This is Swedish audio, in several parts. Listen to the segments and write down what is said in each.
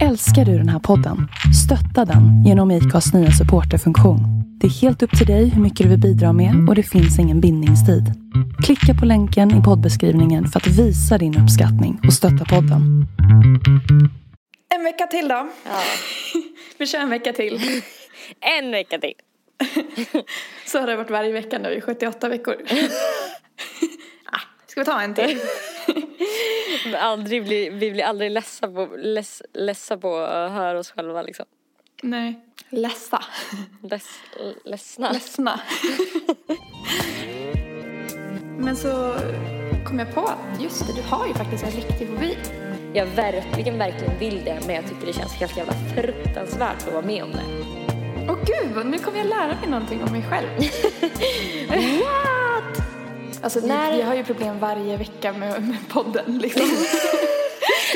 Älskar du den här podden? Stötta den genom IKAs nya supporterfunktion. Det är helt upp till dig hur mycket du vill bidra med och det finns ingen bindningstid. Klicka på länken i poddbeskrivningen för att visa din uppskattning och stötta podden. En vecka till då. Ja. Vi kör en vecka till. En vecka till. Så har det varit varje vecka nu i 78 veckor. ah, ska vi ta en till? Men Aldrig blir, vi blir aldrig ledsa på, less, ledsa på att höra oss själva liksom. Nej. Lässa. Less, ledsna. Ledsna. Men så kom jag på att just det, du har ju faktiskt en riktig fobi. Jag verkligen, verkligen vill det men jag tycker det känns helt jävla fruktansvärt att vara med om det. Åh gud, nu kommer jag lära mig någonting om mig själv. What? Alltså vi, När- vi har ju problem varje vecka med, med podden liksom.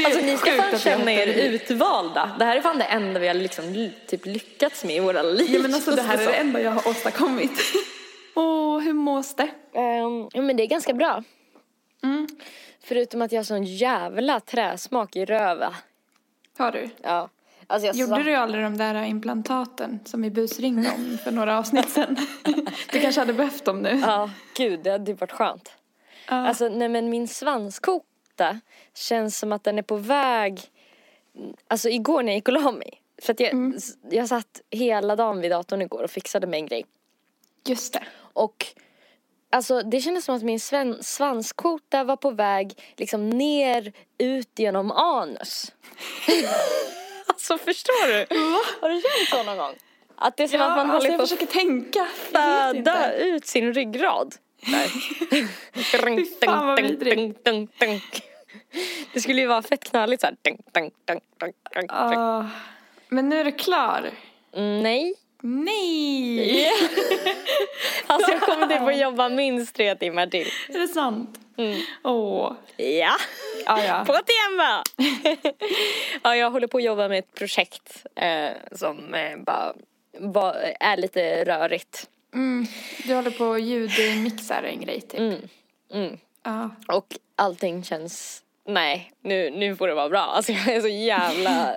Alltså ni ska fan känna er utvalda. Det här är fan det enda vi har liksom typ lyckats med i våra liv. Ja men alltså det här är det enda jag har åstadkommit. Åh, hur mås det? Ja men det är ganska bra. Mm. Förutom att jag har sån jävla träsmak i röva. Har du? Ja. Alltså jag Gjorde sa- du aldrig de där implantaten som vi busringde om för några avsnitt sedan? Du kanske hade behövt dem nu? Ja, gud det hade varit skönt. Ja. Alltså nej men min svanskota känns som att den är på väg. Alltså igår när jag gick och la mig. För att jag, Mm. jag satt hela dagen vid datorn igår och fixade med en grej. Just det. Och alltså det kändes som att min svanskota var på väg liksom ner ut genom anus. alltså förstår du? Har du känt så någon gång? Att det är som att man alltså håller på att försöker tänka. Föda ut sin ryggrad. Där. Fy fan, vad vidrigt. Det skulle ju vara fett knöligt såhär. Ah, men nu är du klar. Mm, Nej. Nej! Alltså jag kommer typ att jobba minst tre timmar till. Är det sant? Mm. Åh. Ja, Ah, ja. på tema! ja, jag håller på att jobba med ett projekt eh, som eh, bara, bara är lite rörigt. Mm. Du håller på att ljudmixa en grej typ. Mm. Mm. Ja. Och allting känns, nej nu, nu får det vara bra. Alltså jag är så jävla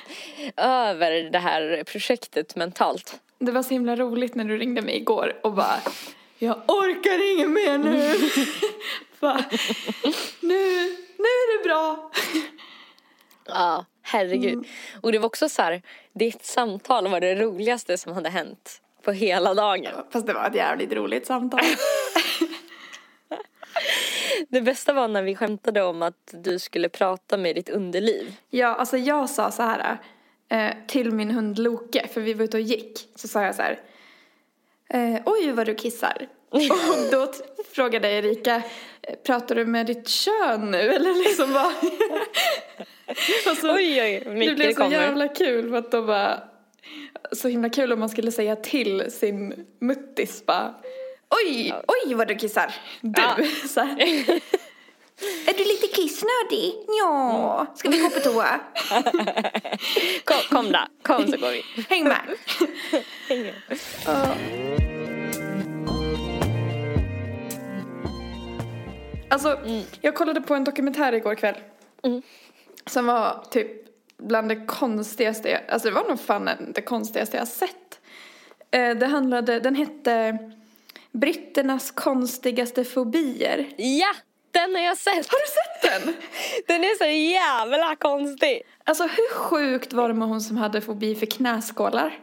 över det här projektet mentalt. Det var så himla roligt när du ringde mig igår och bara Jag orkar inget mer nu. bara, nu, nu är det bra. Ja, herregud. Och det var också så här, ditt samtal var det roligaste som hade hänt på hela dagen. Fast det var ett jävligt roligt samtal. Det bästa var när vi skämtade om att du skulle prata med ditt underliv. Ja, alltså jag sa så här eh, till min hund Loke, för vi var ute och gick. Så sa jag så här. Eh, Oj, vad du kissar. och då frågade Erika, eh, pratar du med ditt kön nu? Eller liksom vad? så, Oj, oj, det mycket blev så kommer. jävla kul för att då bara, så himla kul om man skulle säga till sin muttis bara, oj, oj vad du kissar. Du, Ja. så här. Är du lite kissnödig? Ja. Ska vi gå på toa? Kom, kom då, kom så går vi. Häng med. Ja. Alltså, jag kollade på en dokumentär igår kväll. Mm. Som var typ bland det konstigaste, alltså det var nog fan det konstigaste jag sett. Eh, Det handlade, den hette Britternas konstigaste fobier. Ja, den har jag sett. Har du sett den? Den är så jävla konstig. Alltså hur sjukt var det med hon som hade fobi för knäskålar?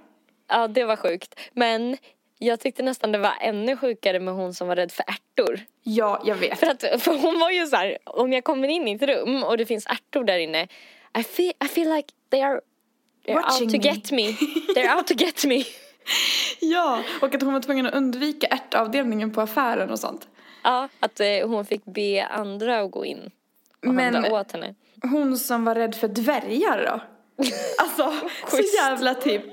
Ja, det var sjukt. Men jag tyckte nästan det var ännu sjukare med hon som var rädd för ärtor. Ja, jag vet. För, att, för hon var ju så här, om jag kommer in i ett rum och det finns ärtor där inne. I feel, I feel like they are they're Watching out to me. get me. They're out to get me. Ja, och att hon var tvungen att undvika ärtavdelningen på affären och sånt. Ja, att eh, hon fick be andra att gå in och Men- handla åt henne. Hon som var rädd för dvärgar då? Alltså, så jävla typ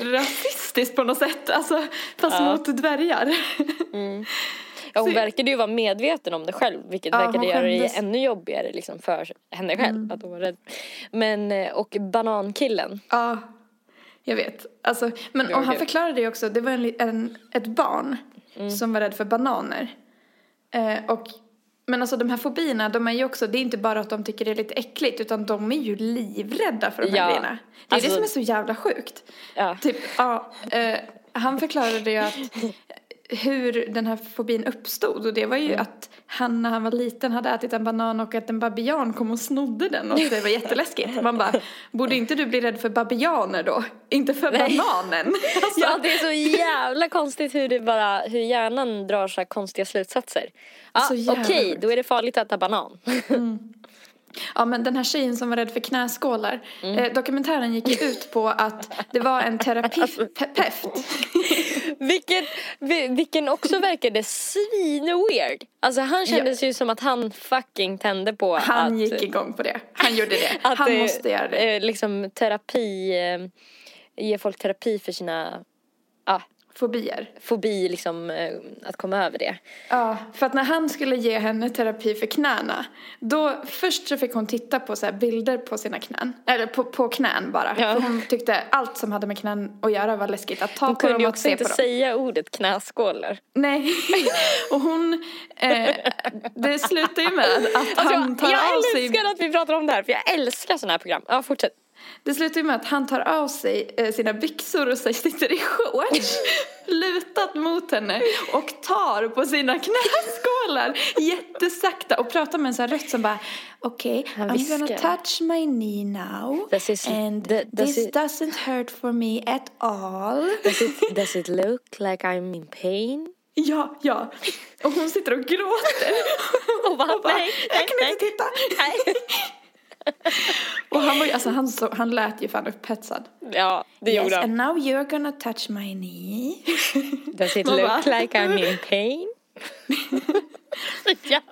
rasistiskt på något sätt. Alltså, fast mot dvärgar. Ja, hon Så- verkade ju vara medveten om det själv vilket Ja, verkade göra det ännu jobbigare liksom, för henne själv. Mm. Att hon var rädd. Men, eh, och banankillen. Ja, jag vet. Alltså, men Ja, och han förklarade ju också, det var en, en, ett barn Mm. som var rädd för bananer. Eh, och Men alltså de här fobierna, de är ju också, det är inte bara att de tycker det är lite äckligt utan de är ju livrädda för de här Ja. grejerna. Det är Alltså- det som är så jävla sjukt. Ja. Typ, ja, eh, han förklarade ju att hur den här fobin uppstod och det var ju Mm. att han när han var liten hade ätit en banan och att en babian kom och snodde den och det var jätteläskigt. Man bara, borde inte du bli rädd för babianer då? Inte för Nej. bananen. Alltså, Ja, det är så jävla konstigt hur, det bara, hur hjärnan drar så här konstiga slutsatser. Ja, jävla okej, sjukt. då är det farligt att äta banan. Ja men den här tjejen som var rädd för knäskålar. Mm. Eh, dokumentären gick ut på att det var en terapeut. Vilket, vi- vilken också verkade svin-weird. Alltså han kändes ju som att han fucking tände på Han att... gick igång på det. Han gjorde det. att Han måste göra det. eh, liksom terapi, eh, ge folk terapi för sina Fobier. fobi, liksom eh, att komma över det. Ja, för att när han skulle ge henne terapi för knäna, då först så fick hon titta på så bilder på sina knän, eller på, på knän bara. Ja. För hon tyckte allt som hade med knän att göra var läskigt. Att ta Hon på kunde dem och också se inte på dem. säga ordet knäskålar. Nej, och hon, eh, det slutar ju med att Alltså, han tar jag av sig älskar att vi pratar om det här för jag älskar sådana här program. Ja, fortsätt. Det slutar ju med att han tar av sig eh, sina byxor och sitter i shorts lutat mot henne och tar på sina knäskålar jättesakta och pratar med en sån här röst som bara okej, Han I'm gonna touch my knee now Does this- and does this it- doesn't hurt for me at all. Does it, does it look like I'm in pain? Ja, ja. Och hon sitter och gråter. Och bara, nej, jag nej, kan nej. inte titta. Nej. Och han var ju, alltså han, så, han lät ju fan upphetsad. Ja, det Yes, gjorde han. and now you're gonna touch my knee. Does it look like I'm in pain?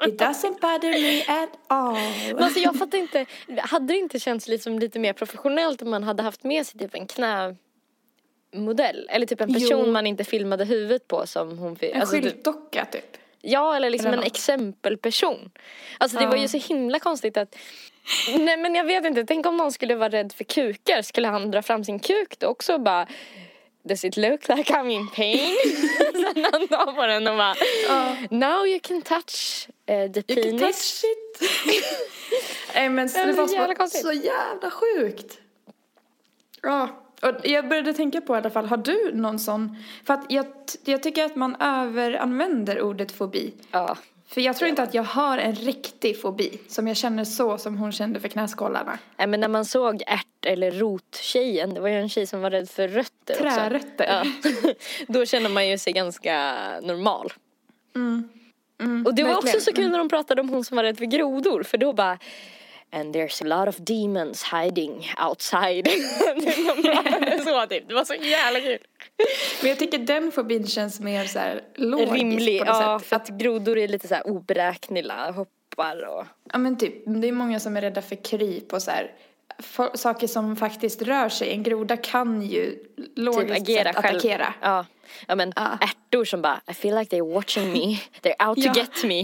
It doesn't bother me at all. Men alltså jag fattar inte, hade det inte känts liksom lite mer professionellt om man hade haft med sig typ en knämodell? Eller typ en person Jo. man inte filmade huvudet på som hon fick. En alltså, typ- skyltdocka typ. Ja, eller liksom Eller en exempelperson. Alltså det var ju så himla konstigt att Nej men jag vet inte, tänk om någon skulle vara rädd för kukar, skulle han dra fram sin kuk då också och bara Does it look like I'm in pain? Sen han tar på den och bara Now you can touch eh, the You can penis. touch it. Nej men Ja, det det var så jävla så, konstigt. så jävla sjukt. Ja, och jag började tänka på i alla fall, har du någon sån? För att jag, jag tycker att man överanvänder ordet fobi. Ja. För jag tror inte att jag har en riktig fobi som jag känner så som hon kände för knäskålarna. Nej men när man såg ärt eller rottjejen, det var ju en tjej som var rädd för rötter också. Trärötter. Ja. Då känner man ju sig ganska normal. Mm, Och det var också verkligen. så kul när de pratade om hon som var rädd för grodor för då bara And there's a lot of demons hiding outside. så typ. Det var så jävla kul. Men jag tycker den fobin känns mer så här logisk Rimlig, på något ja sätt. för att grodor är lite så här oberäkneliga, hoppar och Ja men typ, det är många som är rädda för kryp och så här. For, saker som faktiskt rör sig. En groda kan ju logiskt typ agera sett själv. attackera. Ja. ja men Ja. ärtor som bara I feel like they're watching me, they're out to Ja. get me.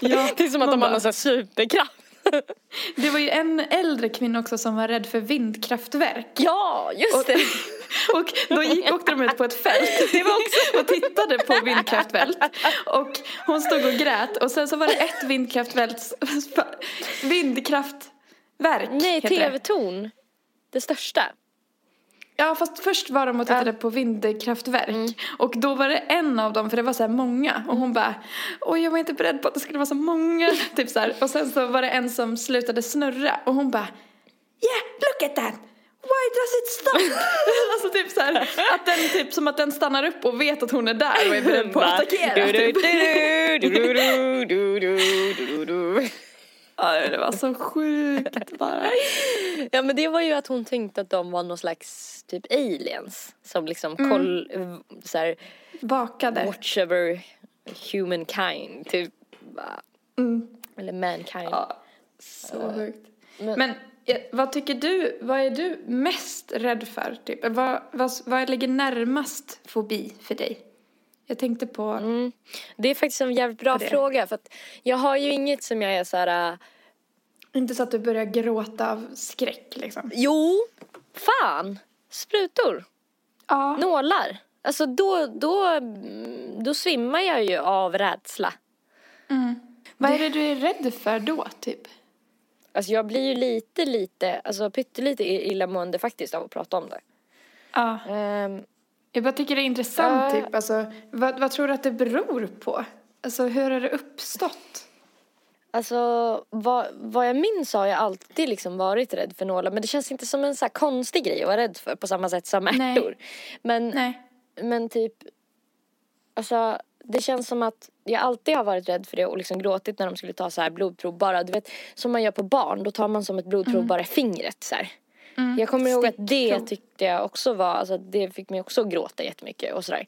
Ja, det är som att de har någon sån superkraft. Det var ju en äldre kvinna också som var rädd för vindkraftverk. Ja, just Och, det. och då gick, åkte de ut på ett fält det var också, och tittade på vindkraftfält. Och hon stod och grät och sen så var det ett vindkraftfält, vindkraftverk Nej, tv-torn. Det största. Ja fast först var de och tittade på vindkraftverk. Mm. och då var det en av dem för det var så här många och hon bara oj jag var inte beredd på att det skulle vara så många. Typ så här. och sen så var det en som slutade snurra och hon bara yeah look at that! Why does it stop? Alltså typ så här att den typ som att den stannar upp och vet att hon är där och är beredd på att attackera. Typ. Ja det var så sjukt bara Ja men det var ju att hon tänkte att de var någon slags typ aliens. Som liksom koll, så här, bakade watch over humankind. Typ. mm. Eller mankind. Ja, så sjukt. men- Men, vad tycker du, vad är du mest rädd för? Typ? Vad, vad, vad ligger närmast fobi för dig? Jag tänkte på, Mm. Det är faktiskt en jävligt bra fråga för att jag har ju inget som jag är så här. äh, inte så att du börjar gråta av skräck liksom. Jo, fan, sprutor, Ja. nålar. Alltså då, då, då svimmar jag ju av rädsla. Mm. Vad är det du är rädd för då, typ? Alltså jag blir ju lite, lite, alltså pyttelite illamående faktiskt av att prata om det. Ja. Ehm, Jag bara tycker det är intressant, Ja. typ. Alltså, vad, vad tror du att det beror på? Alltså, hur har det uppstått? Alltså vad, vad jag minns har jag alltid liksom varit rädd för nålar men det känns inte som en så här konstig grej att vara rädd för på samma sätt som ärtor. Men, Nej. men typ, alltså det känns som att jag alltid har varit rädd för det och liksom gråtit när de skulle ta så här blodprov bara, du vet som man gör på barn, då tar man som ett blodprov bara i fingret så här. Mm. Jag kommer ihåg att det tyckte jag också var, alltså det fick mig också gråta jättemycket och sådär.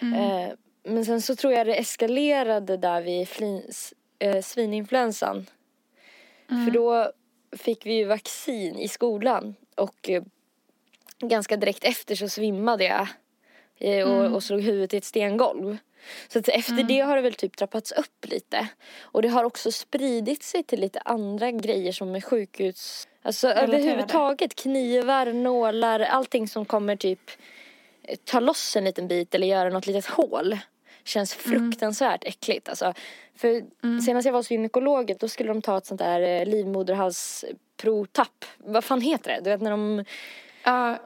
Eh, men sen så tror jag det eskalerade där vid flins, eh, svininfluensan. För då fick vi ju vaccin i skolan och eh, ganska direkt efter så svimmade jag eh, och, och slog huvudet i ett stengolv. Så att efter det har det väl typ trappats upp lite. Och det har också spridit sig till lite andra grejer som är sjukhus... Alltså Relaterade. överhuvudtaget knivar, nålar, allting som kommer typ eh, ta loss en liten bit eller göra något litet hål. Känns fruktansvärt äckligt alltså. För senast jag var hos gynekologen då skulle de ta ett sånt där eh, livmoderhalsprovtapp. Vad fan heter det? Du vet när de... Ja,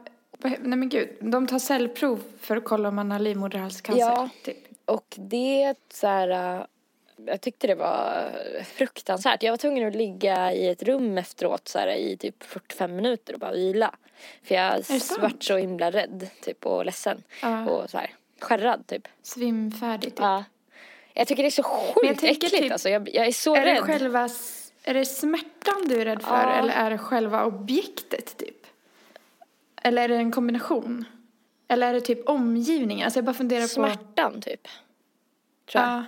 he- nej men gud. De tar cellprov för att kolla om man har livmoderhalscancer. Ja. Typ. Och det så här... äh, Jag tyckte det var fruktansvärt. Jag var tvungen att ligga i ett rum efteråt så här, i typ 45 minuter och bara vila. För jag det vart så himla rädd typ och ledsen. Ja. Och så här skärrad typ. Svimfärdig typ. Ja. Jag tycker det är så sjukt äckligt typ- alltså. Jag, jag är så Är det, rädd. själva, s- är det smärtan du är rädd för Ja. eller är det själva objektet typ? Eller är det en kombination? Eller är det typ omgivningen? Alltså jag bara funderar på... Smärtan typ. Tror jag. Ja.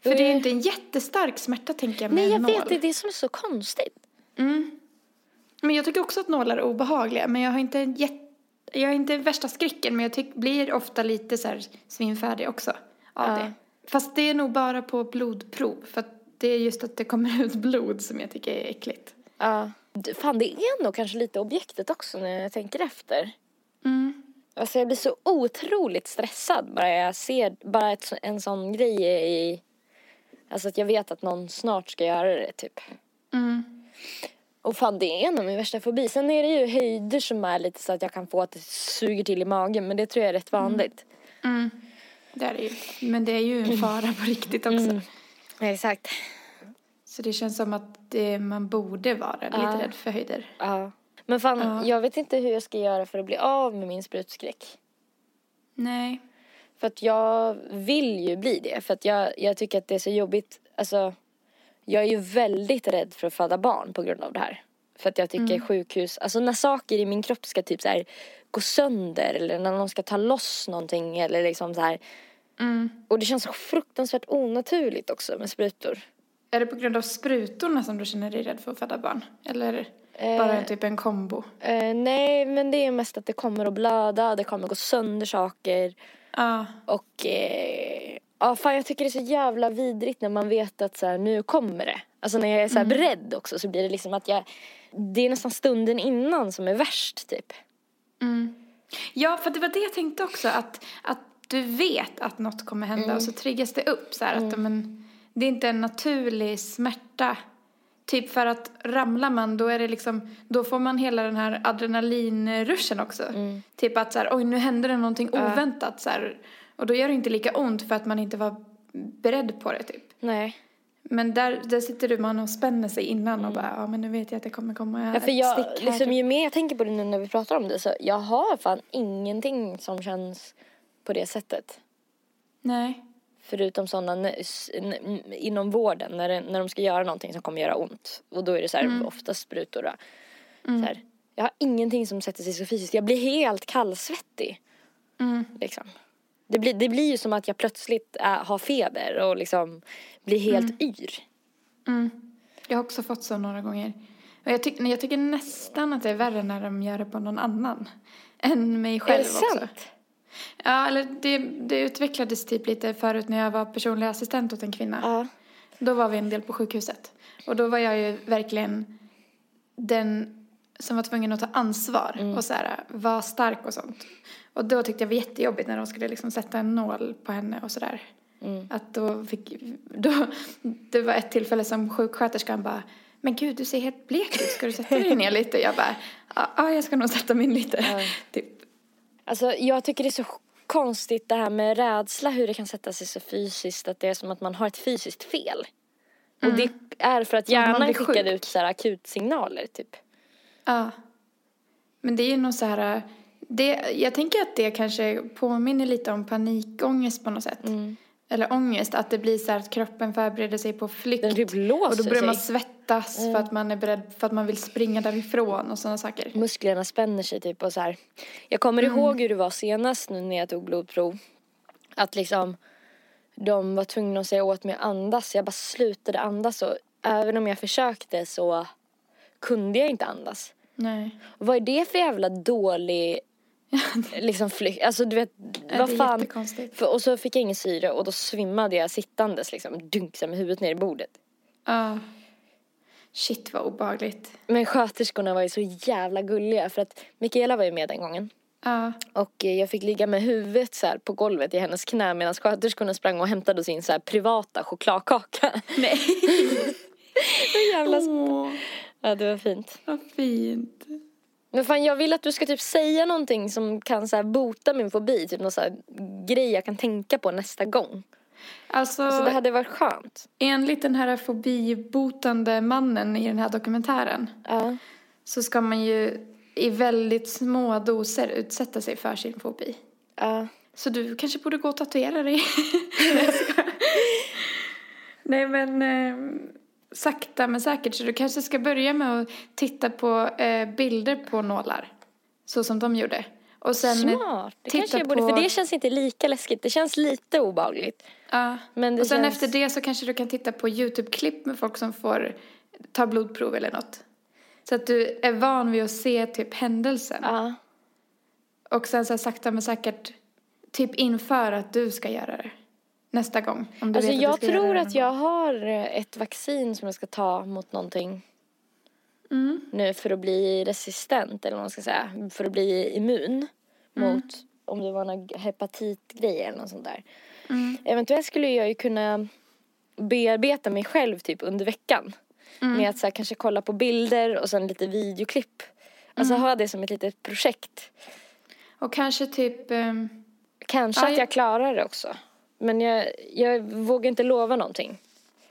För det är ju inte en jättestark smärta tänker jag med Nej jag en vet, det är det som är så konstigt. Mm. Men jag tycker också att nålar är obehagliga. Men jag har inte jätte... Jag har inte värsta skräcken men jag tyck, blir ofta lite så här svimfärdig också av Ja. det. Fast det är nog bara på blodprov. För att det är just att det kommer ut blod som jag tycker är äckligt. Ja. Fan det är nog kanske lite objektet också när jag tänker efter. Mm. Alltså jag blir så otroligt stressad bara jag ser bara ett, en sån grej i... Alltså att jag vet att någon snart ska göra det typ. Mm. Och fan det är en av min värsta fobi. Sen är det ju höjder som är lite så att jag kan få att det suger till i magen men det tror jag är rätt vanligt. Mm. Det är det ju. Men det är ju en fara på riktigt också. Mm. Exakt. Så det känns som att det, man borde vara lite Ja. rädd för höjder. Ja. Men fan Ja. jag vet inte hur jag ska göra för att bli av med min sprutskräck. Nej. För att jag vill ju bli det. För att jag, jag tycker att det är så jobbigt. Alltså, jag är ju väldigt rädd för att föda barn på grund av det här. För att jag tycker sjukhus, alltså när saker i min kropp ska typ så här gå sönder eller när någon ska ta loss någonting eller liksom så här. Mm. Och det känns så fruktansvärt onaturligt också med sprutor. Är det på grund av sprutorna som du känner dig rädd för att föda barn? Eller bara typ en kombo? Eh, nej, men det är mest att det kommer att blöda, det kommer att gå sönder saker. Ja. Och eh, ja, fan jag tycker det är så jävla vidrigt när man vet att så här, nu kommer det. Alltså när jag är så här beredd också så blir det liksom att jag, det är nästan stunden innan som är värst typ. Mm. Ja, för det var det jag tänkte också. Att, att du vet att något kommer hända och så triggas det upp så här att men, det är inte en naturlig smärta. Typ för att ramlar man då är det liksom, då får man hela den här adrenalinruschen också. Typ att så här, oj nu händer det någonting oväntat så här. Och då gör det inte lika ont för att man inte var beredd på det typ. Nej. Men där, där sitter du man och spänner sig innan och bara, ja men nu vet jag att det kommer komma Ja, för jag, stick här. liksom, typ. ju mer jag tänker på det nu när vi pratar om det så jag har fan ingenting som känns på det sättet. Nej. Förutom sådana inom vården när, det, när de ska göra någonting som kommer göra ont. Och då är det så här, Mm. ofta sprutor. Då. Så här, jag har ingenting som sätter sig så fysiskt. Jag blir helt kallsvettig. Mm. Liksom. Det, blir, det blir ju som att jag plötsligt är, har feber och liksom blir helt yr. Mm. Jag har också fått så några gånger. Och jag, tyck, jag tycker nästan att det är värre när de gör det på någon annan. Än mig Är själv det också. sant? Ja, eller det, det utvecklades typ lite förut när jag var personlig assistent åt en kvinna. Ja. Då var vi en del på sjukhuset. Och då var jag ju verkligen den som var tvungen att ta ansvar Mm. och så här, vara stark och sånt. Och då tyckte jag det var jättejobbigt när de skulle liksom sätta en nål på henne och sådär. Att då fick, då, det var ett tillfälle som sjuksköterskan bara, men gud du ser helt blek ut, ska du sätta dig ner lite? Jag bara, ja jag ska nog sätta mig in lite. Typ. Alltså jag tycker det är så konstigt det här med rädsla, hur det kan sätta sig så fysiskt, att det är som att man har ett fysiskt fel. Och det är för att hjärnan skickade ut så här akutsignaler typ. Ja. Men det är ju nog så här, det, jag tänker att det kanske påminner lite om panikångest på något sätt. Mm. Eller ångest, att det blir så här att kroppen förbereder sig på flykt. Den typ låser och då börjar. Mm. man svettas för att man är beredd, för att man vill springa därifrån och sådana saker. musklerna spänner sig typ och så här. Jag kommer Mm. ihåg hur det var senast nu när jag tog blodprov. Att liksom de var tvungna att säga åt mig att andas. Jag bara slutade andas och även om jag försökte så kunde jag inte andas. Nej. Vad är det för jävla dålig liksom flykt? Alltså du vet, Ja, vad fan. För, och så fick jag ingen syre och då svimmade jag sittandes liksom, dunkade med huvudet ner i bordet. Ja. Shit vad obehagligt. Men sköterskorna var ju så jävla gulliga för att Mikaela var ju med den gången. Ja. Och eh, jag fick ligga med huvudet så på golvet i hennes knä medan sköterskorna sprang och hämtade sin så här privata chokladkaka. Nej. Så jävla Åh, Ja, det var fint. vad fint. Men fan, jag vill att du ska typ säga någonting som kan så här bota min fobi. Typ någon så här grej jag kan tänka på nästa gång. Alltså, Så det hade varit skönt. enligt den här fobibotande mannen i den här dokumentären Ja. så ska man ju i väldigt små doser utsätta sig för sin fobi. Ja. Så du kanske borde gå och tatuera dig. Nej, men eh, sakta men säkert så du kanske ska börja med att titta på eh, bilder på nålar. Så som de gjorde. Och sen, eh, Smart. Det titta kanske jag borde, på- för det känns inte lika läskigt. Det känns lite obehagligt. Ja. Men och sen känns- efter det så kanske du kan titta på YouTube-klipp med folk som får ta blodprov eller något. Så att du är van vid att se typ händelsen. Ja. Och sen så sakta men säkert typ inför att du ska göra det. Nästa gång. Om du Alltså vet att jag du ska tror att jag har eh, ett vaccin som jag ska ta mot någonting. Mm. nu för att bli resistent eller vad man ska säga. För att bli immun mot om det var någon hepatitgrej eller något sånt där. Mm. Eventuellt skulle jag ju kunna bearbeta mig själv typ under veckan. Mm. Med att så här, kanske kolla på bilder och sen lite videoklipp. Alltså Mm. ha det som ett litet projekt. Och kanske typ... ehm, Kanske Ja, att jag klarar det också. Men jag, jag vågar inte lova någonting.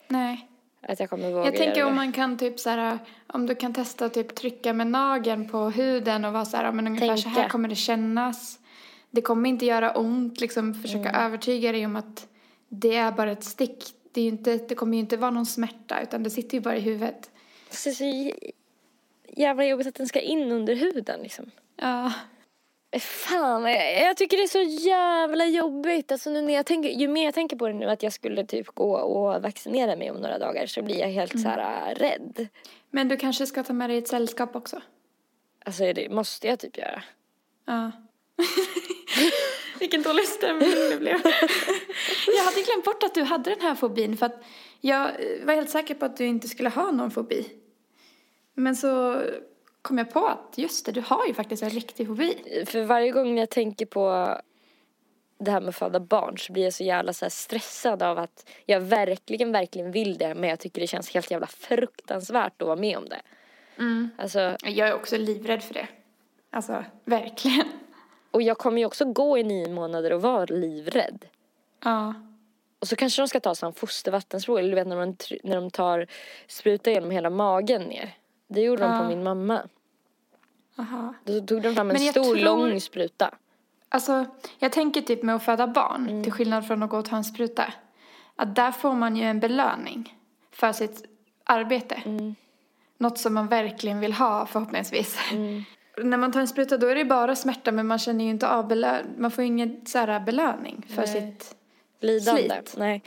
nej. Att jag kommer våga Jag tänker om man kan typ så här, om du kan testa att typ trycka med nageln på huden och vara så här, men ungefär så här Tänka. kommer det kännas. Det kommer inte göra ont, liksom försöka Mm. övertyga dig om att det är bara ett stick. Det, är inte, det kommer ju inte vara någon smärta utan det sitter ju bara i huvudet. Det så j- jävla jobbigt att den ska in under huden liksom. Ja. Fan, jag, jag tycker det är så jävla jobbigt. Alltså nu när jag tänker, ju mer jag tänker på det nu att jag skulle typ gå och vaccinera mig om några dagar så blir jag helt så här äh, rädd. Men du kanske ska ta med dig ett sällskap också? Alltså det måste jag typ göra. Ja. Vilken dålig stämning det blev. jag hade glömt bort att du hade den här fobin för att jag var helt säker på att du inte skulle ha någon fobi. Men så kom jag på att just det, du har ju faktiskt en riktig fobi. För varje gång jag tänker på det här med att föda barn så blir jag så jävla så stressad av att jag verkligen, verkligen vill det men jag tycker det känns helt jävla fruktansvärt att vara med om det. Alltså, Jag är också livrädd för det. Alltså, verkligen. och jag kommer ju också gå i nio månader och vara livrädd. Ja. Och så kanske de ska ta sån fostervattensprov, eller du vet när de, när de tar spruta genom hela magen ner. Det gjorde de på min mamma. Aha. Då tog de fram en stor tror- lång spruta. Alltså, jag tänker typ med att föda barn, till skillnad från att gå och ta en spruta. Att där får man ju en belöning för sitt arbete. Något som man verkligen vill ha förhoppningsvis. När man tar en spruta då är det bara smärta men man känner ju inte av belö- man får ingen så här belöning för Nej. sitt Lidande. Slit. Nej.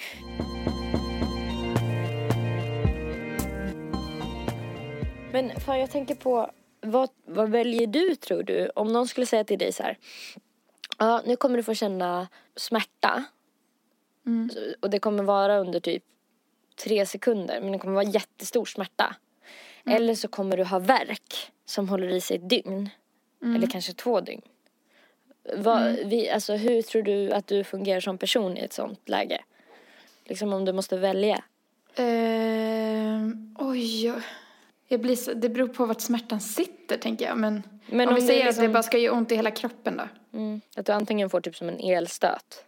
Men fan jag tänker på, vad, vad väljer du tror du? Om någon skulle säga till dig så här. Ja, nu kommer du få känna smärta. Så- Och det kommer vara under typ tre sekunder. Men det kommer vara jättestor smärta. Eller så kommer du ha värk som håller i sig ett dygn. Eller kanske två dygn. Vad, vi, alltså, hur tror du att du fungerar som person i ett sånt läge? Liksom om du måste välja. Ehm, oj. Jag blir så, det beror på vart smärtan sitter tänker jag. Men, Men om, om vi säger att liksom- det bara ska göra ont i hela kroppen då. Mm. Att du antingen får typ som en elstöt.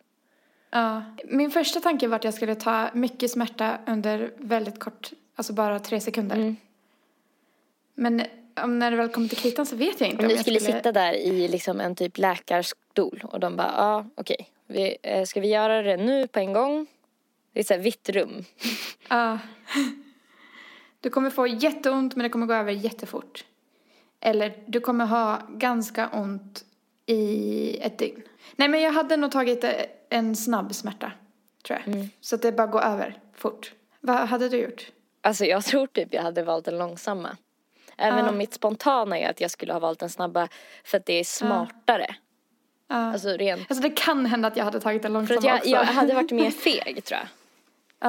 Ja. Min första tanke var att jag skulle ta mycket smärta under väldigt kort, alltså bara tre sekunder. Mm. Men om när det väl kommer till kritan så vet jag inte Om du jag skulle sitta där i liksom en typ läkarstol och de bara, ja okej, vi, eh, ska vi göra det nu på en gång? Det är ett vitt rum. Ja. Du kommer få jätteont men det kommer gå över jättefort. Eller du kommer ha ganska ont i ett dygn. Nej men jag hade nog tagit en snabb smärta, tror jag. Mm. Så att det bara går över fort. Vad hade du gjort? Alltså jag tror typ jag hade valt den långsamma. Även Ja. om mitt spontana är att jag skulle ha valt den snabba för att det är smartare. Ja. Alltså rent. Alltså det kan hända att jag hade tagit den För långsamma att jag, också. jag hade varit mer feg tror jag.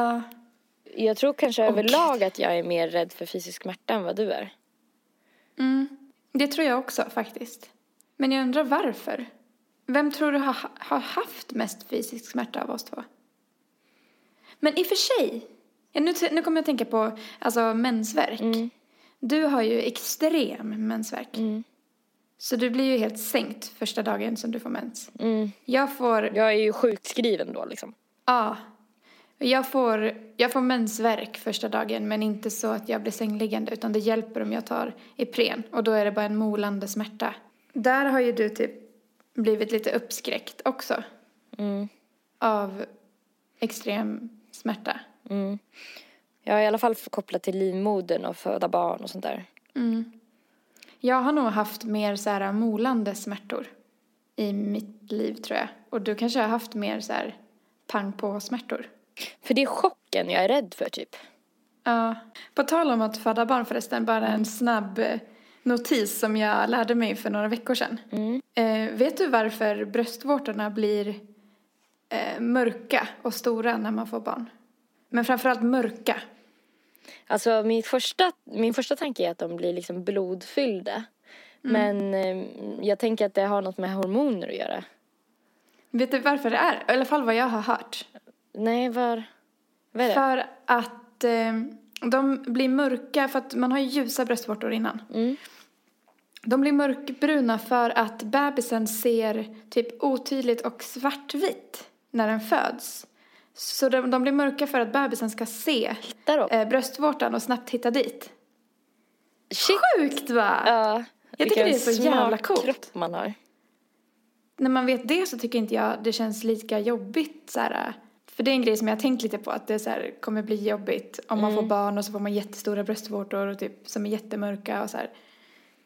Ja. Jag tror kanske överlag att jag är mer rädd för fysisk smärta än vad du är. Mm. Det tror jag också faktiskt. Men jag undrar varför. Vem tror du har, har haft mest fysisk smärta av oss två? Men i och för sig. Nu, nu kommer jag att tänka på alltså, mensvärk. Mm. Du har ju extrem mensvärk. Mm. Så du blir ju helt sänkt första dagen som du får mens. Mm. Jag får, Jag är ju sjukskriven då liksom. ja. Jag får, jag får mensvärk första dagen men inte så att jag blir sängliggande utan det hjälper om jag tar Ipren och då är det bara en molande smärta. Där har ju du typ blivit lite uppskräckt också Mm. av extrem smärta. Mm. Jag är i alla fall kopplat till livmodern och föda barn och sånt där. Mm. Jag har nog haft mer så här molande smärtor i mitt liv tror jag. Och du kanske har haft mer så här pang på smärtor. För det är chocken jag är rädd för typ. Ja. På tal om att föda barn förresten, bara en snabb eh, notis som jag lärde mig för några veckor sedan. Mm. Eh, vet du varför bröstvårtorna blir eh, mörka och stora när man får barn? Men framförallt mörka. Alltså mitt första, min första tanke är att de blir liksom blodfyllda. Men eh, jag tänker att det har något med hormoner att göra. Vet du varför det är? I alla fall vad jag har hört. Nej, var... Vad är det? För att eh, de blir mörka, för att man har ju ljusa bröstvårtor innan. Mm. De blir mörkbruna för att bebisen ser typ otydligt och svartvitt när den föds. Så de, de blir mörka för att bebisen ska se eh, bröstvårtan och snabbt hitta dit. Shit! Sjukt va? Ja. Jag tycker det är så jävla coolt. kropp man har. När man vet det så tycker inte jag det känns lika jobbigt så här. För det är en grej som jag har tänkt lite på att det så här, kommer bli jobbigt om man får barn och så får man jättestora bröstvårtor och typ som är jättemörka och så här.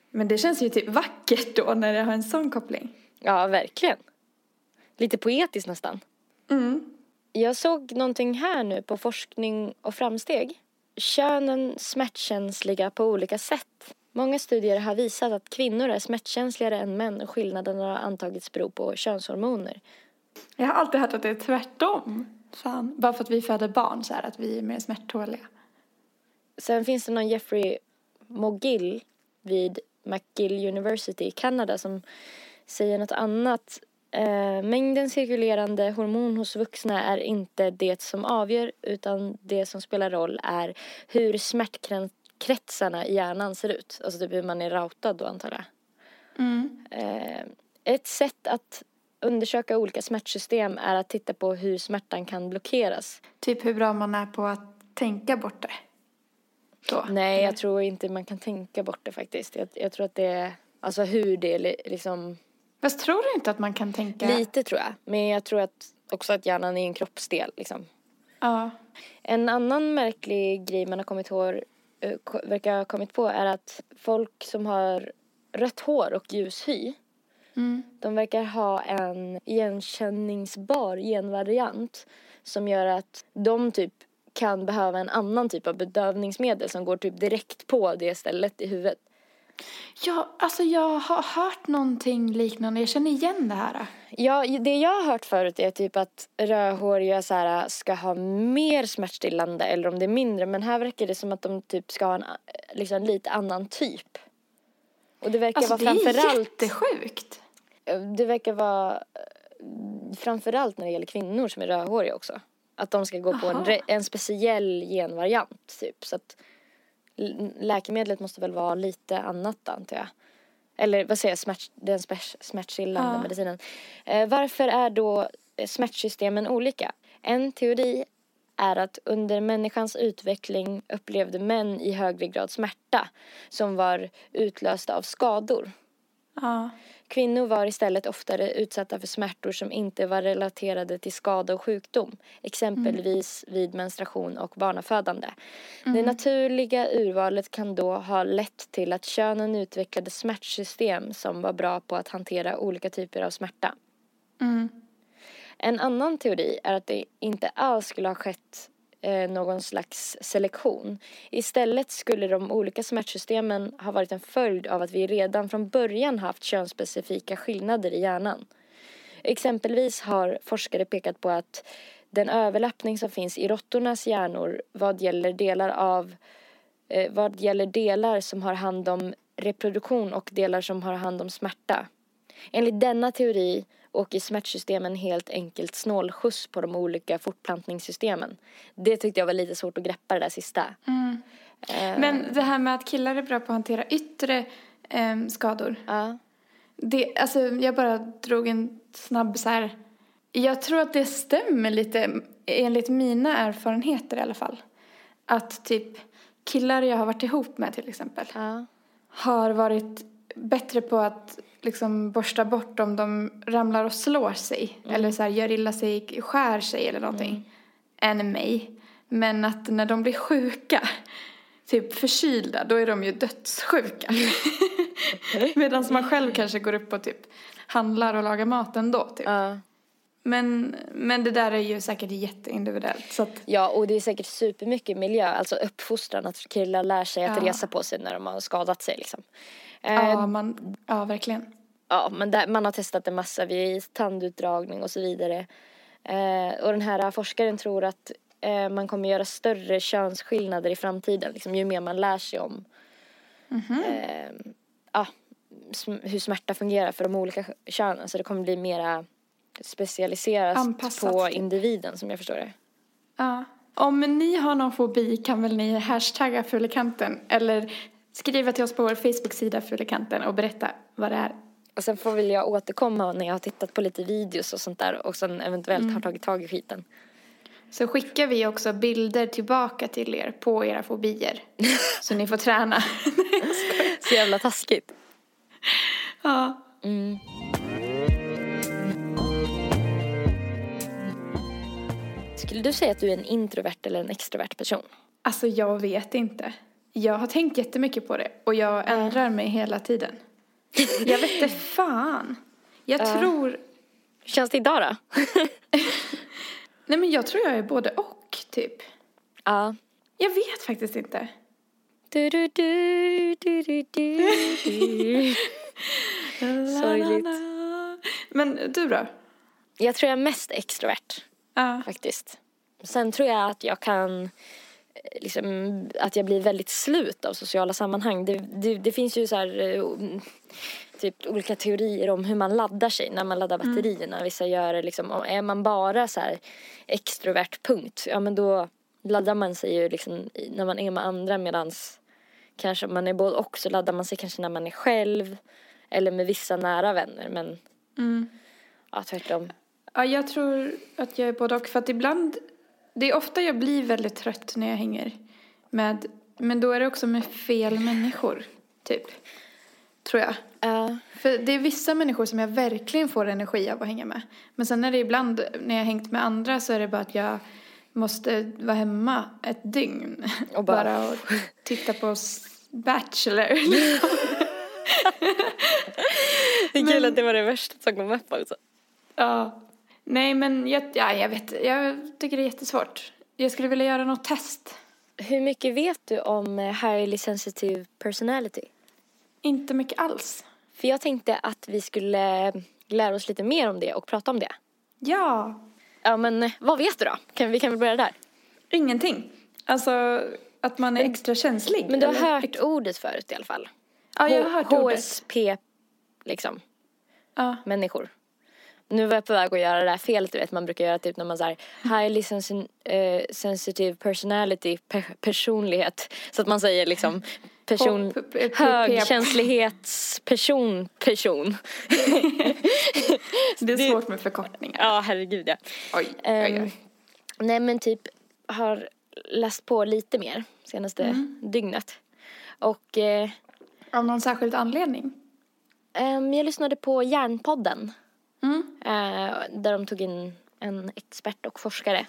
Men det känns ju typ vackert då när det har en sån koppling. Ja, verkligen. Lite poetiskt nästan. Mm. Jag såg någonting här nu på forskning och framsteg. Könen smärtkänsliga på olika sätt. Många studier har visat att kvinnor är smärtkänsligare än män och skillnaden har antagits bero på könshormoner. Jag har alltid hört att det är tvärtom. Fan. Bara för att vi föder barn så här att vi är mer smärttåliga. Sen finns det någon Jeffrey Mogill vid McGill University i Kanada som säger något annat. Eh, mängden cirkulerande hormon hos vuxna är inte det som avgör utan det som spelar roll är hur smärtkretsarna i hjärnan ser ut. Alltså typ hur man är routad då antar jag. Mm. Eh, ett sätt att undersöka olika smärtsystem är att titta på hur smärtan kan blockeras. Typ hur bra man är på att tänka bort det. Då. Nej, jag tror inte man kan tänka bort det faktiskt. Jag, jag tror att det är, alltså hur det liksom, Fast tror du inte att man kan tänka? lite tror jag. Men jag tror att också att hjärnan är en kroppsdel liksom. Ja. En annan märklig grej man har kommit, hår, eh, verkar ha kommit på är att folk som har rött hår och ljus hy, Mm. de verkar ha en igenkänningsbar genvariant som gör att de typ kan behöva en annan typ av bedövningsmedel som går typ direkt på det stället i huvudet. Ja, alltså jag har hört någonting liknande. Jag känner igen det här. Ja, det jag har hört förut är typ att rödhåriga så här, ska ha mer smärtstillande eller om det är mindre. Men här verkar det som att de typ ska ha en liksom, lite annan typ. Och det verkar Alltså vara det är framförallt, jättesjukt. Det verkar vara eh, framförallt när det gäller kvinnor som är rödhåriga också. Att de ska gå på en, en speciell genvariant typ. Så att läkemedlet måste väl vara lite annat antar jag. Eller vad säger jag, smärt, den smärt, smärtstillande Ja. medicinen. Eh, varför är då eh, smärtsystemen olika? En teori är att under människans utveckling upplevde män i högre grad smärta som var utlösta av skador. Ja. Kvinnor var istället oftare utsatta för smärtor som inte var relaterade till skada och sjukdom, exempelvis vid menstruation och barnafödande. Det naturliga urvalet kan då ha lett till att könen utvecklade smärtsystem som var bra på att hantera olika typer av smärta. Mm. En annan teori är att det inte alls skulle ha skett eh, någon slags selektion. Istället skulle de olika smärtsystemen ha varit en följd av att vi redan från början haft könsspecifika skillnader i hjärnan. Exempelvis har forskare pekat på att den överlappning som finns i råttornas hjärnor vad gäller delar av eh, vad gäller delar som har hand om reproduktion och delar som har hand om smärta. Enligt denna teori åker smärtsystemen helt enkelt snålskjuts på de olika fortplantningssystemen. Det tyckte jag var lite svårt att greppa det där sista. Mm. Eh, Men det här med att killar är bra på att hantera yttre em, skador. ja. Det, alltså, jag bara drog en snabb så här. Jag tror att det stämmer lite enligt mina erfarenheter i alla fall. Att typ killar jag har varit ihop med till exempel Ja. har varit bättre på att liksom borsta bort om de ramlar och slår sig. Eller så här, gör illa sig, skär sig eller någonting. Än mig. Men att när de blir sjuka, typ förkylda, då är de ju dödssjuka. Medan man själv kanske går upp och typ handlar och lagar mat ändå. Typ. Ja. Men, men det där är ju säkert jätteindividuellt. Så att, ja, och det är säkert supermycket miljö, alltså uppfostran, att killar lär sig att Ja. resa på sig när de har skadat sig liksom. Ja, man, ja, verkligen. Ja, men där, man har testat en massa vid tandutdragning och så vidare. Eh, och den här forskaren tror att eh, man kommer göra större könsskillnader i framtiden, liksom, ju mer man lär sig om eh, ja, sm- hur smärta fungerar för de olika könen. Så det kommer bli mera specialiserat Anpassat, på individen som jag förstår det. Ja. Om ni har någon fobi kan väl ni hashtagga Fulekanten eller skriva till oss på vår Facebook-sida Fulekanten och berätta vad det är. Och sen får väl jag återkomma när jag har tittat på lite videos och sånt där och sen eventuellt har tagit tag i skiten. Så skickar vi också bilder tillbaka till er på era fobier. så ni får träna. Så jävla taskigt. ja. Mm. Skulle du säga att du är en introvert eller en extrovert person? Alltså jag vet inte. Jag har tänkt jättemycket på det och jag ändrar mig hela tiden. Jag vet inte fan. Jag Ja. tror... Känns det idag då? Nej men jag tror jag är både och typ. ja. Jag vet faktiskt inte. Du, du, du, du, du, du. Sorgligt. Men du då? Jag tror jag är mest extrovert Ja. faktiskt. Sen tror jag att jag kan liksom, att jag blir väldigt slut av sociala sammanhang. Det, det, det finns ju så här eh, mm, typ olika teorier om hur man laddar sig när man laddar batterierna. Vissa gör det liksom, och är man bara så här extrovert punkt, ja men då laddar man sig ju liksom när man är med andra medans kanske man är både och så laddar man sig kanske när man är själv eller med vissa nära vänner men Mm. ja tvärtom. Ja, jag tror att jag är både och. För att ibland, det är ofta jag blir väldigt trött när jag hänger med, men då är det också med fel människor, typ. Tror jag. Ja. För det är vissa människor som jag verkligen får energi av att hänga med. Men sen är det ibland, när jag hängt med andra så är det bara att jag måste vara hemma ett dygn. Och bara- bara och titta på Bachelor. Det är kul Men- att det var det värsta som kom upp också. Ja. Nej, men jag, ja, jag vet Jag tycker det är jättesvårt. Jag skulle vilja göra något test. Hur mycket vet du om eh, highly sensitive personality? Inte mycket alls. För jag tänkte att vi skulle eh, lära oss lite mer om det och prata om det. Ja. Ja men eh, vad vet du då? Kan, vi kan väl börja där. Ingenting. Alltså att man är extra känslig. Men du har eller? hört ordet förut i alla fall. Ja, jag har hört ordet. HSP, liksom, Ja. människor. Nu var jag på väg att göra det här felet du vet man brukar göra typ när man säger highly sensi- eh, sensitive personality, per- personlighet. Så att man säger liksom person, högkänslighetsperson, person. Det är svårt med förkortningar. Ja herregud ja. Oj, oj, Ehm, oj. nej men typ har läst på lite mer senaste Mm. dygnet. Och eh, Av någon särskild anledning? ehm, jag lyssnade på Järnpodden. Mm. Eh, där de tog in en expert och forskare.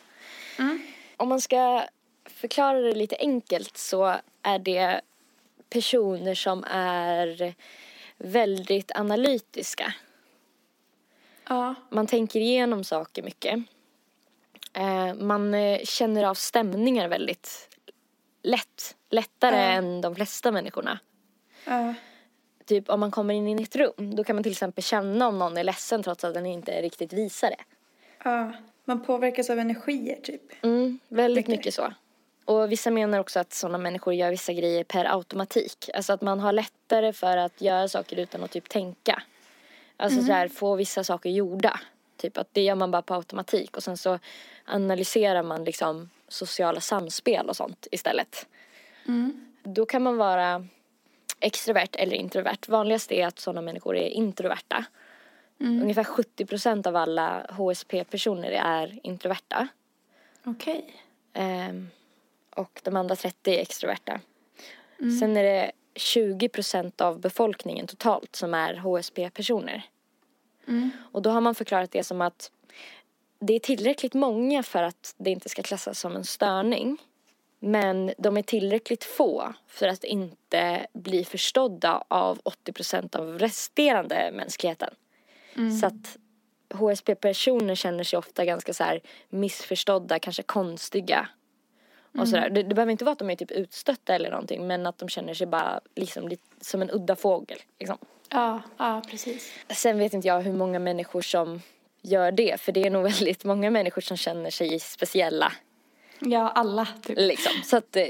Mm. Om man ska förklara det lite enkelt så är det personer som är väldigt analytiska. Ja. Man tänker igenom saker mycket. Eh, man eh, känner av stämningar väldigt lätt. Lättare Ja. än de flesta människorna. Ja. Typ om man kommer in i ett rum, då kan man till exempel känna om någon är ledsen trots att den inte riktigt visar det. ja. Man påverkas av energier typ. Mm, väldigt Mycket. mycket så. Och vissa menar också att sådana människor gör vissa grejer per automatik. Alltså att man har lättare för att göra saker utan att typ tänka. Alltså så här, få vissa saker gjorda. Typ att det gör man bara på automatik och sen så analyserar man liksom sociala samspel och sånt istället. Då kan man vara extrovert eller introvert. Vanligast är att sådana människor är introverta. Ungefär 70% av alla HSP-personer är introverta. Okej. Ehm, och de andra 30 är extroverta. Sen är det 20% av befolkningen totalt som är HSP-personer. Och då har man förklarat det som att det är tillräckligt många för att det inte ska klassas som en störning. Men de är tillräckligt få för att inte bli förstådda av 80% av resterande mänskligheten. Så att HSP-personer känner sig ofta ganska så här missförstådda, kanske konstiga. Och sådär. Det, det behöver inte vara att de är typ utstötta eller någonting men att de känner sig bara liksom lite som en udda fågel. Liksom. Ja, ja precis. Sen vet inte jag hur många människor som gör det för det är nog väldigt många människor som känner sig speciella. Ja, alla typ. Liksom. Så att eh,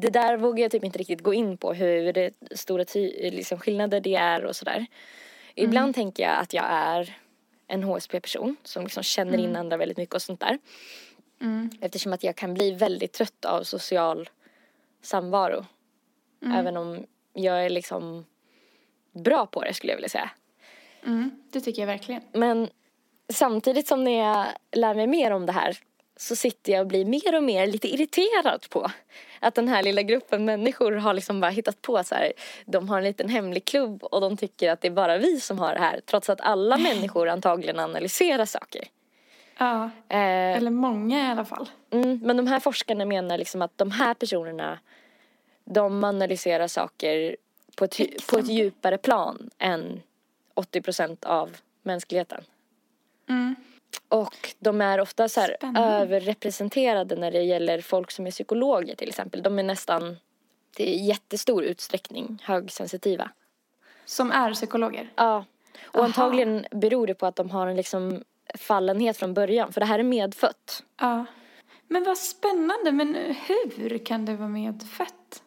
det där vågar jag typ inte riktigt gå in på hur det stora ty- liksom skillnader det är och sådär. Ibland tänker jag att jag är en HSP-person som liksom känner in andra väldigt mycket och sånt där. Eftersom att jag kan bli väldigt trött av social samvaro. Även om jag är liksom bra på det skulle jag vilja säga. Mm, det tycker jag verkligen. Men samtidigt som när jag lär mig mer om det här så sitter jag och blir mer och mer lite irriterad på att den här lilla gruppen människor har liksom bara hittat på så här. De har en liten hemlig klubb och de tycker att det är bara vi som har det här trots att alla människor antagligen analyserar saker. Ja, Eh, eller många i alla fall. Mm, men de här forskarna menar liksom att de här personerna de analyserar saker på ett, på ett djupare plan än 80% av mänskligheten. Mm. Och de är ofta så överrepresenterade när det gäller folk som är psykologer till exempel. De är nästan i jättestor utsträckning högsensitiva. Som är psykologer. Ja. Och Aha. antagligen beror det på att de har en liksom fallenhet från början. För det här är medfött. Ja. Men vad spännande, men hur kan det vara medfött?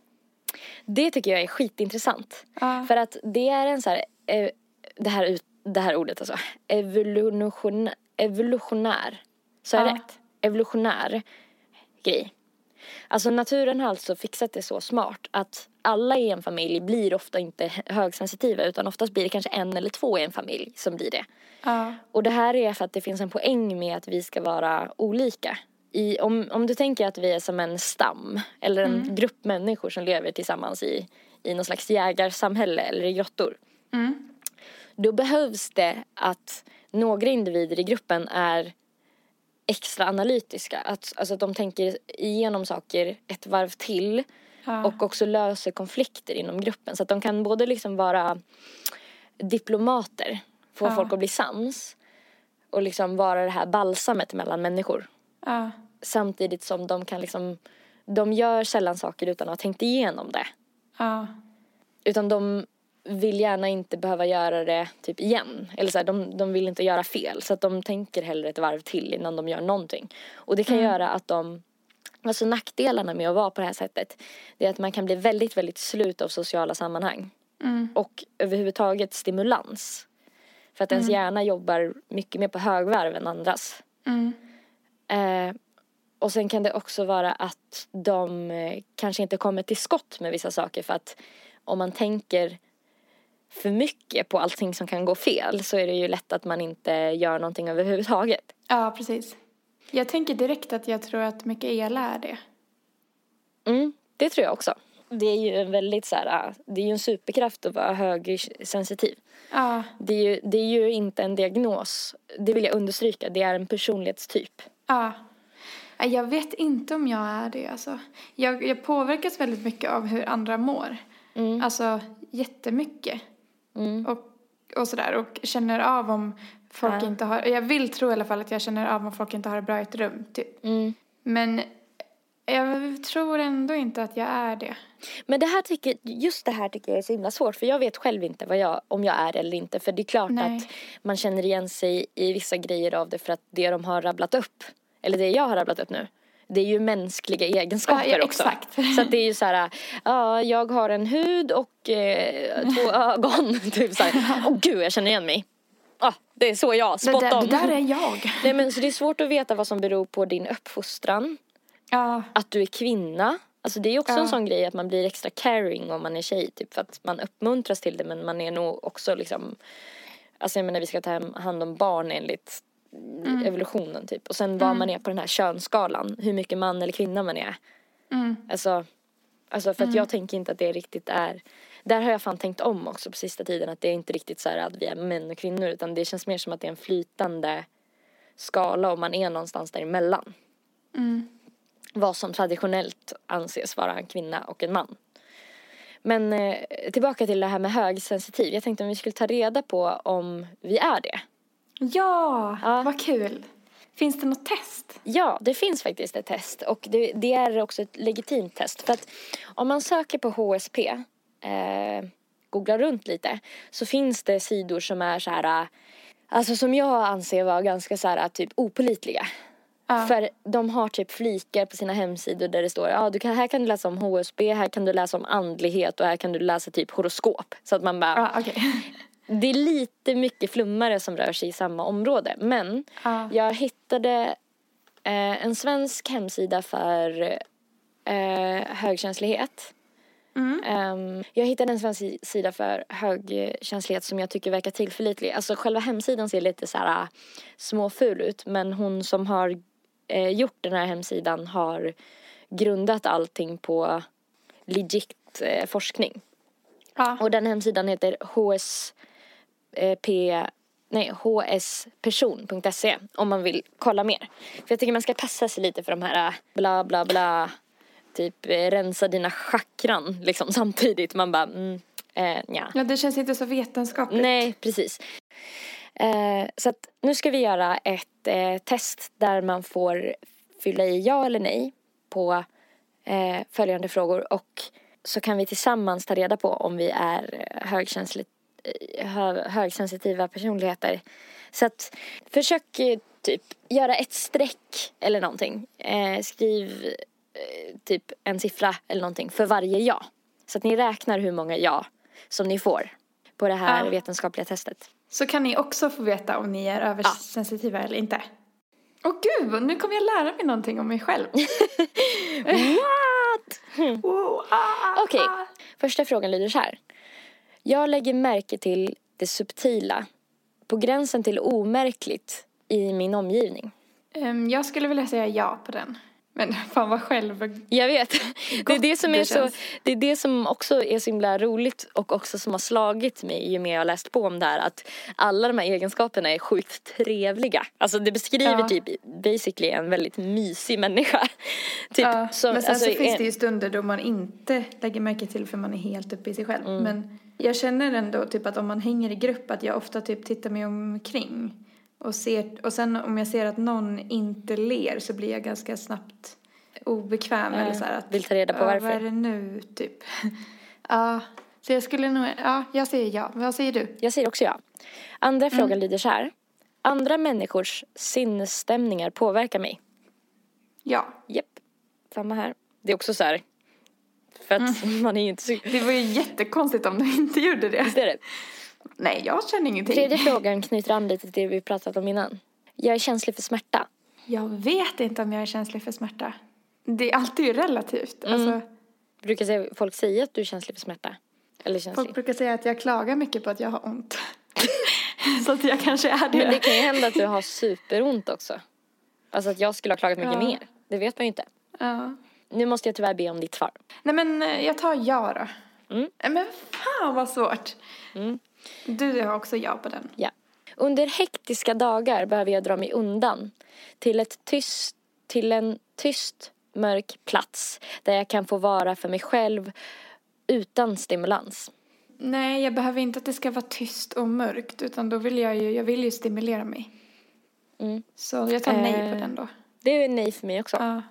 Det tycker jag är skitintressant. Ja. För att det är en så här, eh, det här, det här ordet alltså, evolution, evolutionär. Så är Ja. rätt? Evolutionär grej. Alltså naturen har alltså fixat det så smart att alla i en familj blir ofta inte högsensitiva utan oftast blir det kanske en eller två i en familj som blir det. Ja. Och det här är för att det finns en poäng med att vi ska vara olika. I, om, om du tänker att vi är som en stam eller en grupp människor som lever tillsammans i, i någon slags jägarsamhälle eller i grottor. Mm. Då behövs det att några individer i gruppen är extra analytiska. Att, alltså att de tänker igenom saker ett varv till Ja. och också löser konflikter inom gruppen. Så att de kan både liksom vara diplomater, få Ja. folk att bli sams och liksom vara det här balsamet mellan människor. Ja. Samtidigt som de kan liksom, de gör sällan saker utan att ha tänkt igenom det. Utan de vill gärna inte behöva göra det typ igen. Eller så här, de, de vill inte göra fel. Så att de tänker hellre ett varv till innan de gör någonting. Och det kan göra att de, alltså nackdelarna med att vara på det här sättet. Det är att man kan bli väldigt, väldigt slut av sociala sammanhang. Mm. Och överhuvudtaget stimulans. För att ens hjärna jobbar mycket mer på högvarv än andras. Mm. Eh, och sen kan det också vara att de eh, kanske inte kommer till skott med vissa saker för att om man tänker för mycket på allting som kan gå fel så är det ju lätt att man inte gör någonting överhuvudtaget. Ja, precis. Jag tänker direkt att jag tror att Mikaela är det. Mm, det tror jag också. Det är ju en väldigt så här, ah, det är ju en superkraft att vara högsensitiv. Ja, Det är, ju, det är ju inte en diagnos, det vill jag understryka, det är en personlighetstyp. ja. Nej, Jag vet inte om jag är det alltså. Jag, jag påverkas väldigt mycket av hur andra mår. Mm. Alltså jättemycket. Mm. Och, och sådär. Och känner av om folk Ja. inte har, jag vill tro i alla fall att jag känner av om folk inte har det bra i ett rum. Typ. Mm. Men jag tror ändå inte att jag är det. Men det här tycker, just det här tycker jag är så himla svårt för jag vet själv inte vad jag, om jag är eller inte för det är klart Nej. att man känner igen sig i vissa grejer av det för att det de har rabblat upp, eller det jag har rabblat upp nu, det är ju mänskliga egenskaper Ja, ja, också. Så det är ju så här, ja, jag har en hud och eh, två ögon, typ så här. Åh gud, jag känner igen mig. Ja, det är så jag, Det, spot där, on. det där är jag. Nej men så det är svårt att veta vad som beror på din uppfostran, Ja, att du är kvinna. Alltså det är också Ja. en sån grej att man blir extra caring om man är tjej typ för att man uppmuntras till det men man är nog också liksom Alltså jag menar vi ska ta hand om barn enligt Mm. evolutionen typ och sen vad man är på den här könsskalan, hur mycket man eller kvinna man är. mm, Alltså, alltså för att jag tänker inte att det riktigt är där har jag fan tänkt om också på sista tiden att det är inte riktigt så här att vi är män och kvinnor utan det känns mer som att det är en flytande skala och man är någonstans däremellan mm. vad som traditionellt anses vara en kvinna och en man. Men eh, tillbaka till det här med högsensitiv. Jag tänkte om vi skulle ta reda på om vi är det. Ja, Ja. vad kul. Finns det något test? Ja, det finns faktiskt ett test och det, det är också ett legitimt test. För att om man söker på HSP, eh, googlar runt lite, så finns det sidor som är så här, alltså som jag anser vara ganska så här typ opolitliga. Ja. För de har typ flikar på sina hemsidor där det står ja, du kan, här kan du läsa om HSB, här kan du läsa om andlighet och här kan du läsa typ horoskop. Så att man bara, Ja, okej. Det är lite mycket flummare som rör sig i samma område. Men Ja. jag hittade eh, en svensk hemsida för eh, högkänslighet. Mm. Ehm, jag hittade en svensk sida för högkänslighet som jag tycker verkar tillförlitlig. Alltså själva hemsidan ser lite så här äh, småful ut men hon som har eh, gjort den här hemsidan har grundat allting på legit eh, forskning. Ja. Och den hemsidan heter HSP Nej, hsperson.se om man vill kolla mer. För jag tycker man ska passa sig lite för de här äh, bla bla bla typ eh, rensa dina chakran liksom samtidigt. Man bara, mm, eh, ja. ja, det känns inte så vetenskapligt. Nej, precis. Eh, så att nu ska vi göra ett eh, test där man får fylla i ja eller nej på eh, följande frågor och så kan vi tillsammans ta reda på om vi är högkänsligt, eh, hö, högsensitiva personligheter. Så att försök eh, typ göra ett streck eller någonting. Eh, skriv eh, typ en siffra eller någonting för varje ja. Så att ni räknar hur många ja som ni får på det här Ja. vetenskapliga testet. Så kan ni också få veta om ni är översensitiva eller inte. Åh gud, nu kommer jag lära mig någonting om mig själv. What? Oh, ah, Okej, ah. första frågan lyder så här. Jag lägger märke till det subtila, på gränsen till omärkligt i min omgivning. Ehm, jag skulle vilja säga ja på den. Men fan vad själv... Jag vet. Det är det som är det så, det är det som också är så himla roligt och också som har slagit mig ju mer jag har läst på om det här att alla de här egenskaperna är sjukt trevliga. Alltså det beskriver Ja. typ basically en väldigt mysig människa. Typ Ja, som, men sen alltså, så finns en- det ju stunder då man inte lägger märke till för man är helt uppe i sig själv. Mm. Men jag känner ändå typ att om man hänger i grupp att jag ofta typ tittar mig omkring. Och, ser, och sen om jag ser att någon inte ler så blir jag ganska snabbt obekväm. Ja, eller så här att, vill ta reda på "Ja, varför." Vad är det nu typ? ja, så jag skulle nog, ja, jag säger ja. Vad säger du? Jag säger också ja. Andra frågan lyder så här. Andra människors sinnesstämningar påverkar mig. Ja. Japp, samma här. Det är också så här. För att man är ju inte så... Det var ju jättekonstigt om du inte gjorde det. Visst är det? Nej, jag känner ingenting. Tredje frågan knyter an lite till det vi pratat om innan. Jag är känslig för smärta. Jag vet inte om jag är känslig för smärta. Det är alltid ju relativt. Alltså, Brukar säga, folk säga att du är känslig för smärta? Eller känslig? folk brukar säga att jag klagar mycket på att jag har ont. Så att jag kanske är det. Men det kan ju hända att du har superont också. Alltså att jag skulle ha klagat mycket Ja. mer. Det vet man ju inte. Ja. Nu måste jag tyvärr be om ditt svar. Nej men eh, jag tar ja då. Mm. Eh, Men fan vad svårt. Mm. Du har också ja på den. Ja. Under hektiska dagar behöver jag dra mig undan till, ett tyst, till en tyst, mörk plats där jag kan få vara för mig själv utan stimulans. Nej, jag behöver inte att det ska vara tyst och mörkt utan då vill jag ju, jag vill ju stimulera mig. Mm. Så jag tar nej Eh, på den då. Det är nej för mig också. Ja,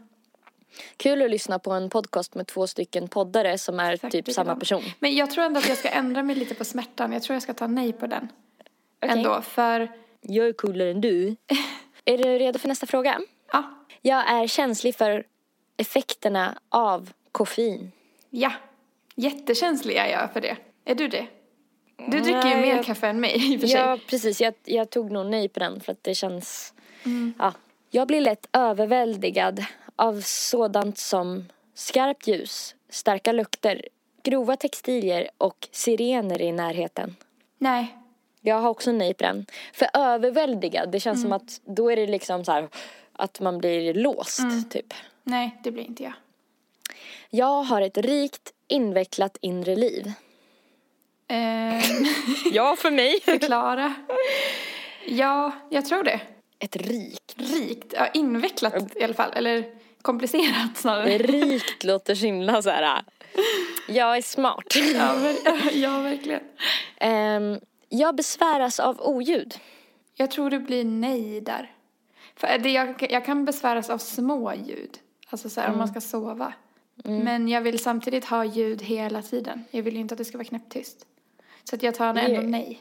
Kul att lyssna på en podcast med två stycken poddare som är Exakt typ samma person. Men jag tror ändå att jag ska ändra mig lite på smärtan. Jag tror jag ska ta nej på den. Okej. Ändå, för Jag är coolare än du. är du redo för nästa fråga? ja, Jag är känslig för effekterna av koffein. ja. Jättekänslig är jag för det. Är du det? Du dricker ju mer jag- kaffe än mig i och för sig. Ja, precis. Jag, jag tog nog nej på den för att det känns... Ja. Jag blir lätt överväldigad av sådant som skarpt ljus, starka lukter, grova textilier och sirener i närheten. Nej. Jag har också nej på den. För överväldigad, det känns som att då är det liksom så här att man blir låst, typ. Nej, det blir inte jag. Jag har ett rikt, invecklat inre liv. Ehm, Ja, för mig. förklara. Ja, jag tror det. Ett rikt. Rikt. Ja, invecklat i alla fall. Eller komplicerat snarare. Rikt låter så himla så här. Jag är smart. Ja, ver- ja, verkligen. Ehm, jag besväras av oljud. Jag tror det blir nej där. För det, jag, jag kan besväras av små ljud. Alltså så här, om man ska sova. Men jag vill samtidigt ha ljud hela tiden. Jag vill ju inte att det ska vara knäpptyst. Så att jag tar ändå nej.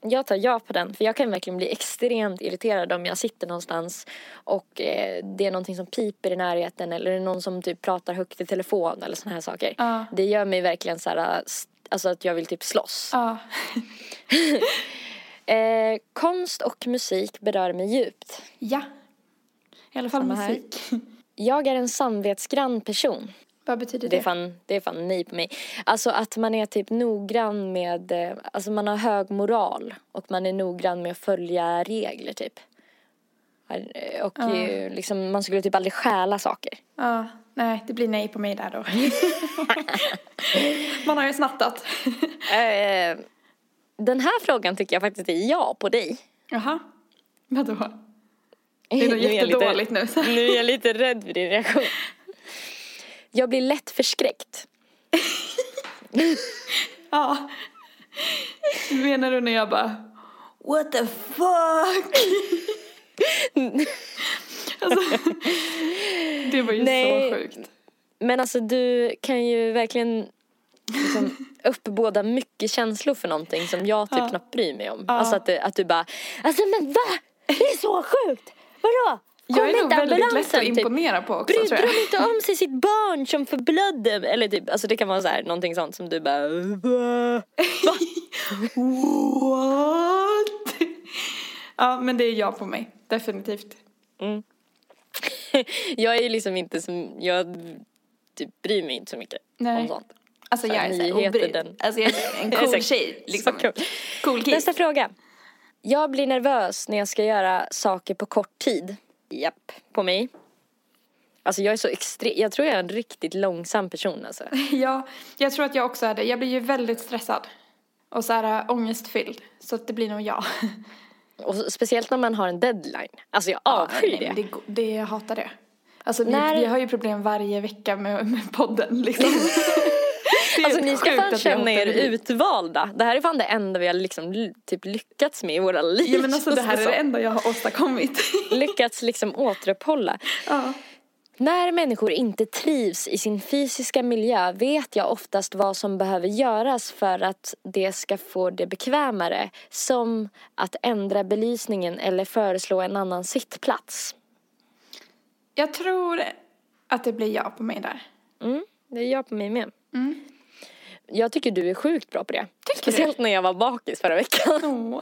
Jag tar ja på den, för jag kan verkligen bli extremt irriterad om jag sitter någonstans och eh, det är någonting som piper i närheten eller det är någon som typ pratar högt i telefon eller såna här saker. Ja. Det gör mig verkligen så här, st- alltså att jag vill typ slåss. Ja. Eh, konst och musik berör mig djupt. Ja. I alla fall Samma här. musik. Jag är en samvetsgrann person. Vad betyder Det det? är, fan, det är fan nej på mig. Alltså att man är typ noggrann med, eh, alltså man har hög moral och man är noggrann med att följa regler typ. Eh, Och eh, liksom, man skulle typ aldrig stjäla saker. Ja, nej, det blir nej på mig där då. Man har ju snattat. Eh, den här frågan tycker jag faktiskt är ja på dig. Jaha. Vadå? Det är nog jättedåligt nu. Lite, nu är jag lite rädd för din reaktion. Jag blir lätt förskräckt. Ja. Menar du när jag bara What the fuck? alltså, det var ju Nej. så sjukt. Men alltså du kan ju verkligen liksom uppbåda mycket känslor för någonting som jag typ Ja. knappt bryr mig om. Ja. Alltså att du, att du bara, alltså men va? Det är så sjukt! Vadå? Kom Jag är nog väldigt lätt att Typ. imponera på också Brydde jag. de inte om sig sitt barn som förblödde? Eller typ, alltså det kan vara så här, någonting sånt som du bara? What? ja, men det är jag på mig. Definitivt. jag är ju liksom inte som, jag typ bryr mig inte så mycket Nej. om sånt. Alltså Så jag är såhär obrydd. den- Alltså jag är en cool tjej liksom. Cool. Cool kid. Nästa fråga. Jag blir nervös när jag ska göra saker på kort tid. Japp, på mig. Alltså jag är så extrem, jag tror jag är en riktigt långsam person alltså. Ja, jag tror att jag också är det. Jag blir ju väldigt stressad. Och så här äh, ångestfylld. Så att det blir nog jag. Och så- speciellt när man har en deadline. Alltså jag avskyr nej, det. det. Det, jag hatar det. Alltså vi, När- vi har ju problem varje vecka med, med podden liksom. Alltså ni ska fan känna er utvalda. Det här är fan det enda vi har liksom typ lyckats med i våra liv. Ja men alltså det här är det enda jag har åstadkommit. Lyckats liksom återuppehålla. ja. När människor inte trivs i sin fysiska miljö vet jag oftast vad som behöver göras för att det ska få det bekvämare. Som att ändra belysningen eller föreslå en annan sittplats. Jag tror att det blir jag på mig där. Mm, det är jag på mig med. Mm. Jag tycker du är sjukt bra på det. Tycker Speciellt när jag var bakis förra veckan. Åh.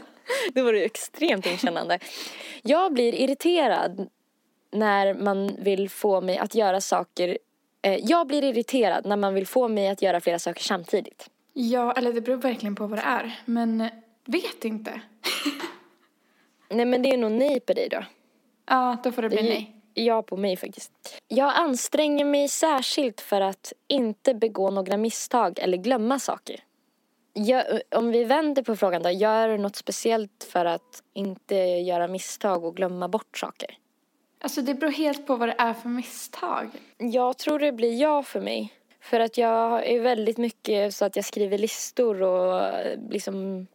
Då var du extremt inkännande. Jag blir irriterad när man vill få mig att göra saker. Eh, jag blir irriterad när man vill få mig att göra flera saker samtidigt. Ja, eller det beror verkligen på vad det är. Men eh, vet inte. Nej men det är nog nej på dig då. Ja, då får det bli nej. Ja på mig faktiskt. Jag anstränger mig särskilt för att inte begå några misstag eller glömma saker. Jag, om vi vänder på frågan då, gör du något speciellt för att inte göra misstag och glömma bort saker? Alltså det beror helt på vad det är för misstag. Jag tror det blir ja för mig. För att jag är väldigt mycket så att jag skriver listor och liksom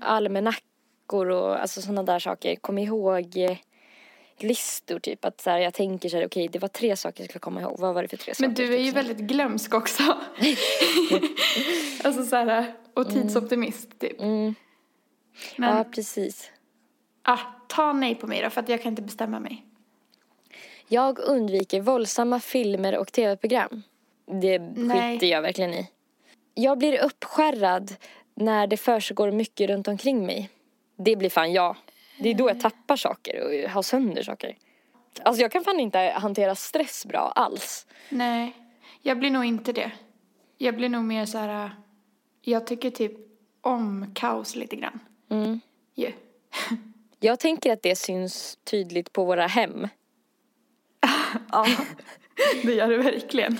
almanackor och alltså sådana där saker. Kom ihåg eh, listor typ. Att så här, jag tänker så här, okej det var tre saker jag skulle komma ihåg. Vad var det för tre Men saker? du är ju väldigt glömsk också. alltså så här, och tidsoptimist typ. Mm. Men Ja precis. ah, ta nej på mig då, för att jag kan inte bestämma mig. Jag undviker våldsamma filmer och tv-program. Det Nej. skiter jag verkligen i. Jag blir uppskärrad när det försiggår mycket runt omkring mig. Det blir fan jag. Det är då jag tappar saker och har sönder saker. Alltså jag kan fan inte hantera stress bra alls. Nej, jag blir nog inte det. Jag blir nog mer så här, äh, jag tycker typ om kaos lite grann. Mm. Ju. Jag tänker att det syns tydligt på våra hem. Ja, det gör det verkligen.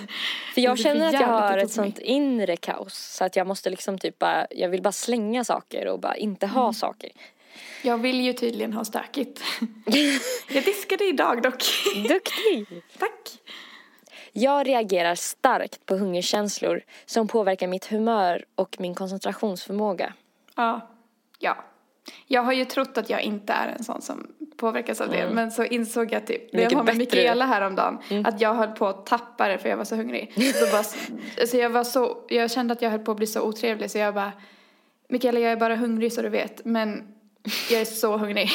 För jag känner att jag har ett sånt inre kaos. Så att jag måste liksom typ bara, jag vill bara slänga saker och bara inte ha Mm. saker. Jag vill ju tydligen ha stökigt. jag diskade idag dock. Duktig! Tack. Jag reagerar starkt på hungerkänslor som påverkar mitt humör och min koncentrationsförmåga. Ja. Ja. Jag har ju trott att jag inte är en sån som påverkas av det. Men så insåg jag typ, när jag var med bättre. Mikaela häromdagen, att jag höll på att tappa det för jag var så hungrig. Så bara, alltså jag, var så, jag kände att jag höll på att bli så otrevlig så jag bara, Mikaela jag är bara hungrig så du vet, men jag är så hungrig.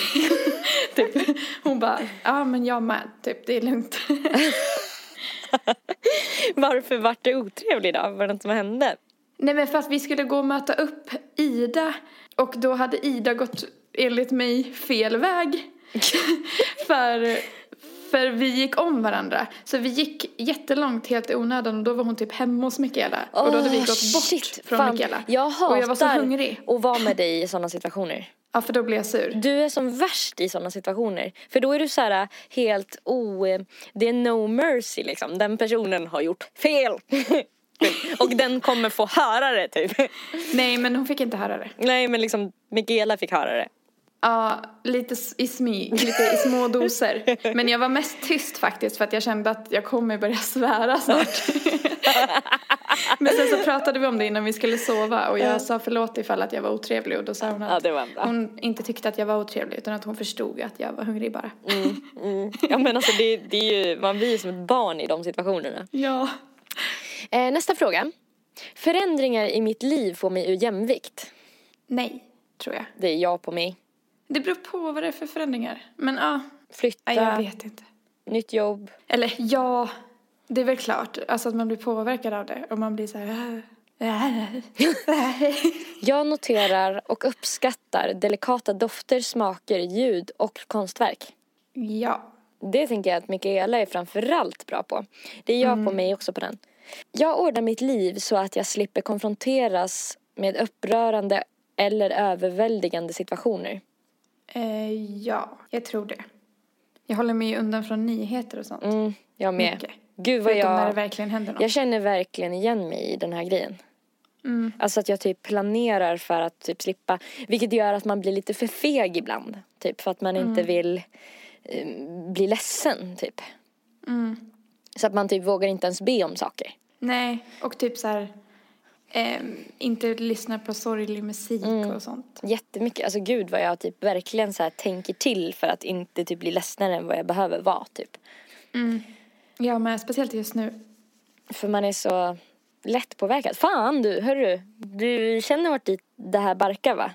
typ. Hon bara, ja men jag med, typ det är lugnt. Varför vart det otrevlig då? Var det något som hände? Nej men för att vi skulle gå och möta upp Ida och då hade Ida gått enligt mig fel väg. för, för vi gick om varandra. Så vi gick jättelångt helt i onödan och då var hon typ hemma hos Mikaela. och då hade vi gått bort shit, från fan. Mikaela. Jag hatar och jag var så hungrig. att vara med dig i sådana situationer. Ja för då blev jag sur. Du är som värst i sådana situationer. För då är du så här helt o... Det är no mercy liksom. Den personen har gjort fel. och den kommer få höra det typ. Nej men hon fick inte höra det. Nej men liksom Mikaela fick höra det. Ja, lite i smyg, lite i små doser. Men jag var mest tyst faktiskt för att jag kände att jag kommer börja svära snart. Men sen så pratade vi om det innan vi skulle sova och jag sa förlåt ifall att jag var otrevlig och då sa hon Ja, att bra. hon inte tyckte att jag var otrevlig utan att hon förstod att jag var hungrig bara. Ja men alltså det, det är ju, man blir ju som ett barn i de situationerna. Ja. Eh, nästa fråga. Förändringar i mitt liv får mig ur jämvikt. Nej, tror jag. Det är jag på mig. Det beror på vad det är för förändringar. Men ja, Flytta, nej, jag vet inte. nytt jobb. Eller ja, det är väl klart. Alltså att man blir påverkad av det och man blir så här. "Äh, Jag noterar och uppskattar delikata dofter, smaker, ljud och konstverk. Ja. Det tänker jag att Mikaela är framförallt bra på. Det är jag på mig också på den. Jag ordnar mitt liv så att jag slipper konfronteras med upprörande eller överväldigande situationer. Eh, ja, jag tror det. Jag håller mig undan från nyheter och sånt. Mm, jag med. Mycket. Gud vad Förutom när det jag... verkligen händer något. Jag känner verkligen igen mig i den här grejen. Mm. Alltså att jag typ planerar för att typ slippa, vilket gör att man blir lite för feg ibland. Typ för att man inte Mm. vill eh, bli ledsen typ. Mm. Så att man typ vågar inte ens be om saker. Nej, och typ så här. Ehm, inte lyssna på sorglig musik Mm. och sånt. Jättemycket, alltså gud vad jag typ verkligen så här tänker till för att inte typ bli ledsnare än vad jag behöver vara typ. Ja, men speciellt just nu. För man är så lätt påverkad. Fan du, hörru. Du känner vart det här barkar va?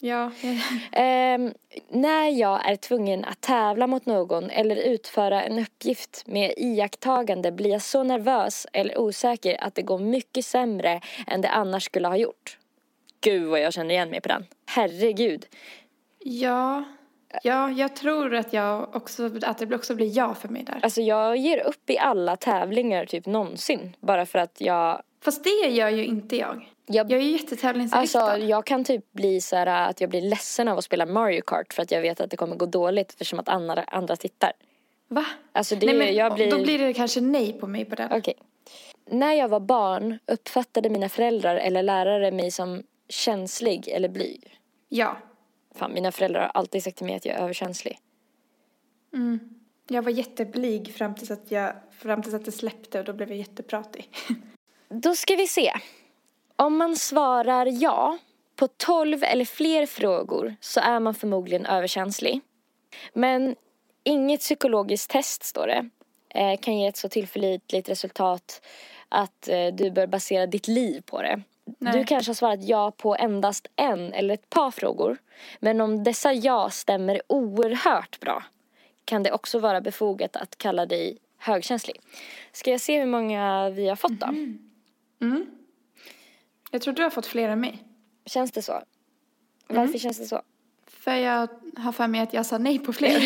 Ja. Ehm, när jag är tvungen att tävla mot någon eller utföra en uppgift med iakttagande blir jag så nervös eller osäker att det går mycket sämre än det annars skulle ha gjort. Gud vad jag känner igen mig på den. Herregud. Ja. Ja, jag tror att jag också, att det också blir ja för mig där. Alltså jag ger upp i alla tävlingar typ någonsin. Bara för att jag... Fast det gör ju inte jag. Jag, Jag är ju jättetävlingsinriktad. alltså jag kan typ bli så här att jag blir ledsen av att spela Mario Kart för att jag vet att det kommer gå dåligt eftersom att andra, andra tittar. Va? Alltså det, Nej, men jag blir... Då blir det kanske nej på mig på den. Okej. När jag var barn uppfattade mina föräldrar eller lärare mig som känslig eller blyg. Ja. Fan, mina föräldrar har alltid sagt till mig att jag är överkänslig. Jag var jätteblyg fram tills att, jag, fram tills att det släppte och då blev jag jättepratig. Då ska vi se. Om man svarar ja på 12 eller fler frågor så är man förmodligen överkänslig. Men inget psykologiskt test, står det, eh, kan ge ett så tillförlitligt resultat att eh, du bör basera ditt liv på det. Nej. Du kanske har svarat ja på endast en eller ett par frågor. Men om dessa ja stämmer oerhört bra kan det också vara befogat att kalla dig högkänslig. Ska jag se hur många vi har fått då? Jag tror du har fått fler än mig. Känns det så? Varför känns det så? För jag har för mig att jag sa nej på fler.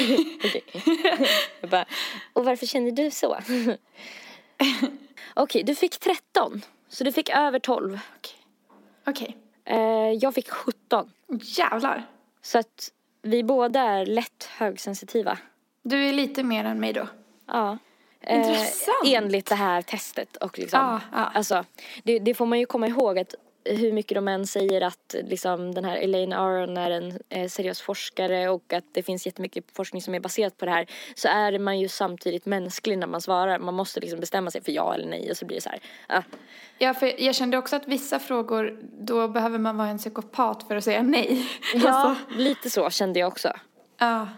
Bara, och varför känner du så? Okej, du fick 13. Så du fick över 12. Okej. Eh, jag fick 17. Jävlar. Så att vi båda är lätt högsensitiva. Du är lite mer än mig då. Ja. Intressant. enligt det här testet och liksom. Ja, ja. Alltså, det, det får man ju komma ihåg att hur mycket de än säger att liksom, den här Elaine Aron är en eh, seriös forskare och att det finns jättemycket forskning som är baserat på det här så är man ju samtidigt mänsklig när man svarar. Man måste liksom bestämma sig för ja eller nej och så blir det så här. ah, Ja, för jag kände också att vissa frågor, då behöver man vara en psykopat för att säga nej. ja, Alltså, lite så kände jag också. ja.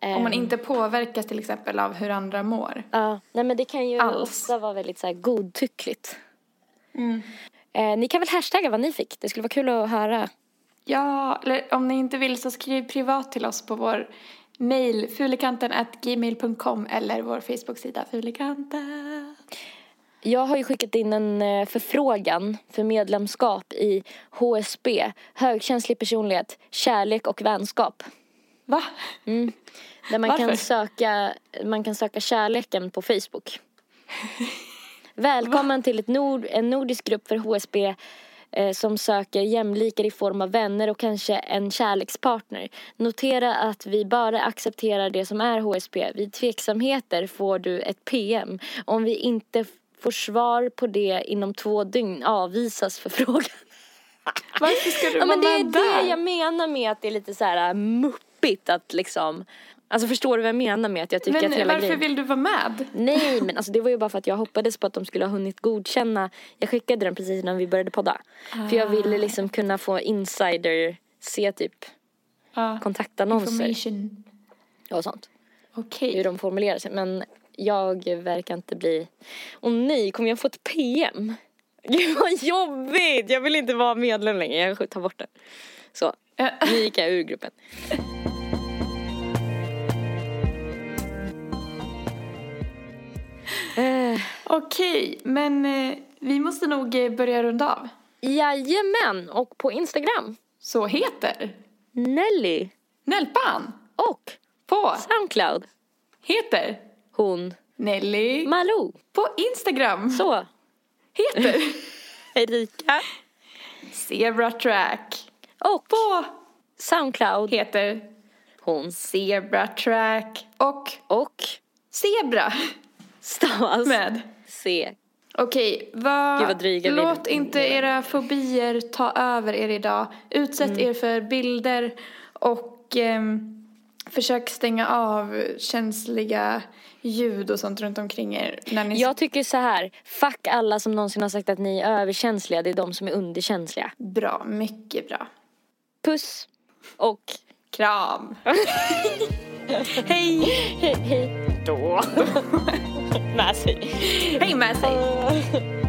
Om man Ehm, inte påverkas till exempel av hur andra mår. Ja, nej men det kan ju Alls. ofta vara väldigt så här godtyckligt. Mm. Eh, ni kan väl hashtagga vad ni fick? Det skulle vara kul att höra. Ja, eller om ni inte vill så skriv privat till oss på vår mail fulekanten@gmail.com eller vår Facebook-sida fulekanten. Jag har ju skickat in en eh, förfrågan för medlemskap i HSB, högkänslig personlighet, kärlek och vänskap. Va? Där man kan, söka, man kan söka kärleken på Facebook. Välkommen till ett nord, en nordisk grupp för HSB eh, som söker jämlikar i form av vänner och kanske en kärlekspartner. Notera att vi bara accepterar det som är HSB. Vid tveksamheter får du ett PM. Om vi inte får svar på det inom två dygn avvisas förfrågan. Varför ska du Ja, men det vara är där? det jag menar med att det är lite så här äh, muppigt att liksom Alltså förstår du vad jag menar med att jag tycker Men att hela varför grejen vill du vara med? Nej men alltså det var ju bara för att jag hoppades på att de skulle ha hunnit godkänna Jag skickade den precis innan vi började podda För jag Ah. ville liksom kunna få insider Se typ Ja. kontaktannonser Information. och sånt Okej. Hur de formulerar sig men jag verkar inte bli Åh nej, kommer jag få ett PM? Gud vad jobbigt! Jag vill inte vara medlem längre, jag tar bort det Så, Ja. nu gick jag ur gruppen Okej, men eh, vi måste nog eh, börja runda av. Jajamän, och på Instagram. Så heter Nelly. Nelpan. Och på Soundcloud. Heter hon. Nelly Malou. på Instagram. Så, heter. Erika. Zebra Track. Och på Soundcloud. Heter hon. Zebra Track. Och och Zebra. stavas med. C. Okej, vad, Gud, vad dryga vi- låt inte era fobier ta över er idag. Utsätt Mm. er för bilder och ehm, försök stänga av känsliga ljud och sånt runt omkring er. När ni Jag tycker så här, fuck alla som någonsin har sagt att ni är överkänsliga, det är de som är underkänsliga. Bra, mycket bra. Puss och Kram! Hej! hej, hej då. Med sig. Hej med sig! Uh.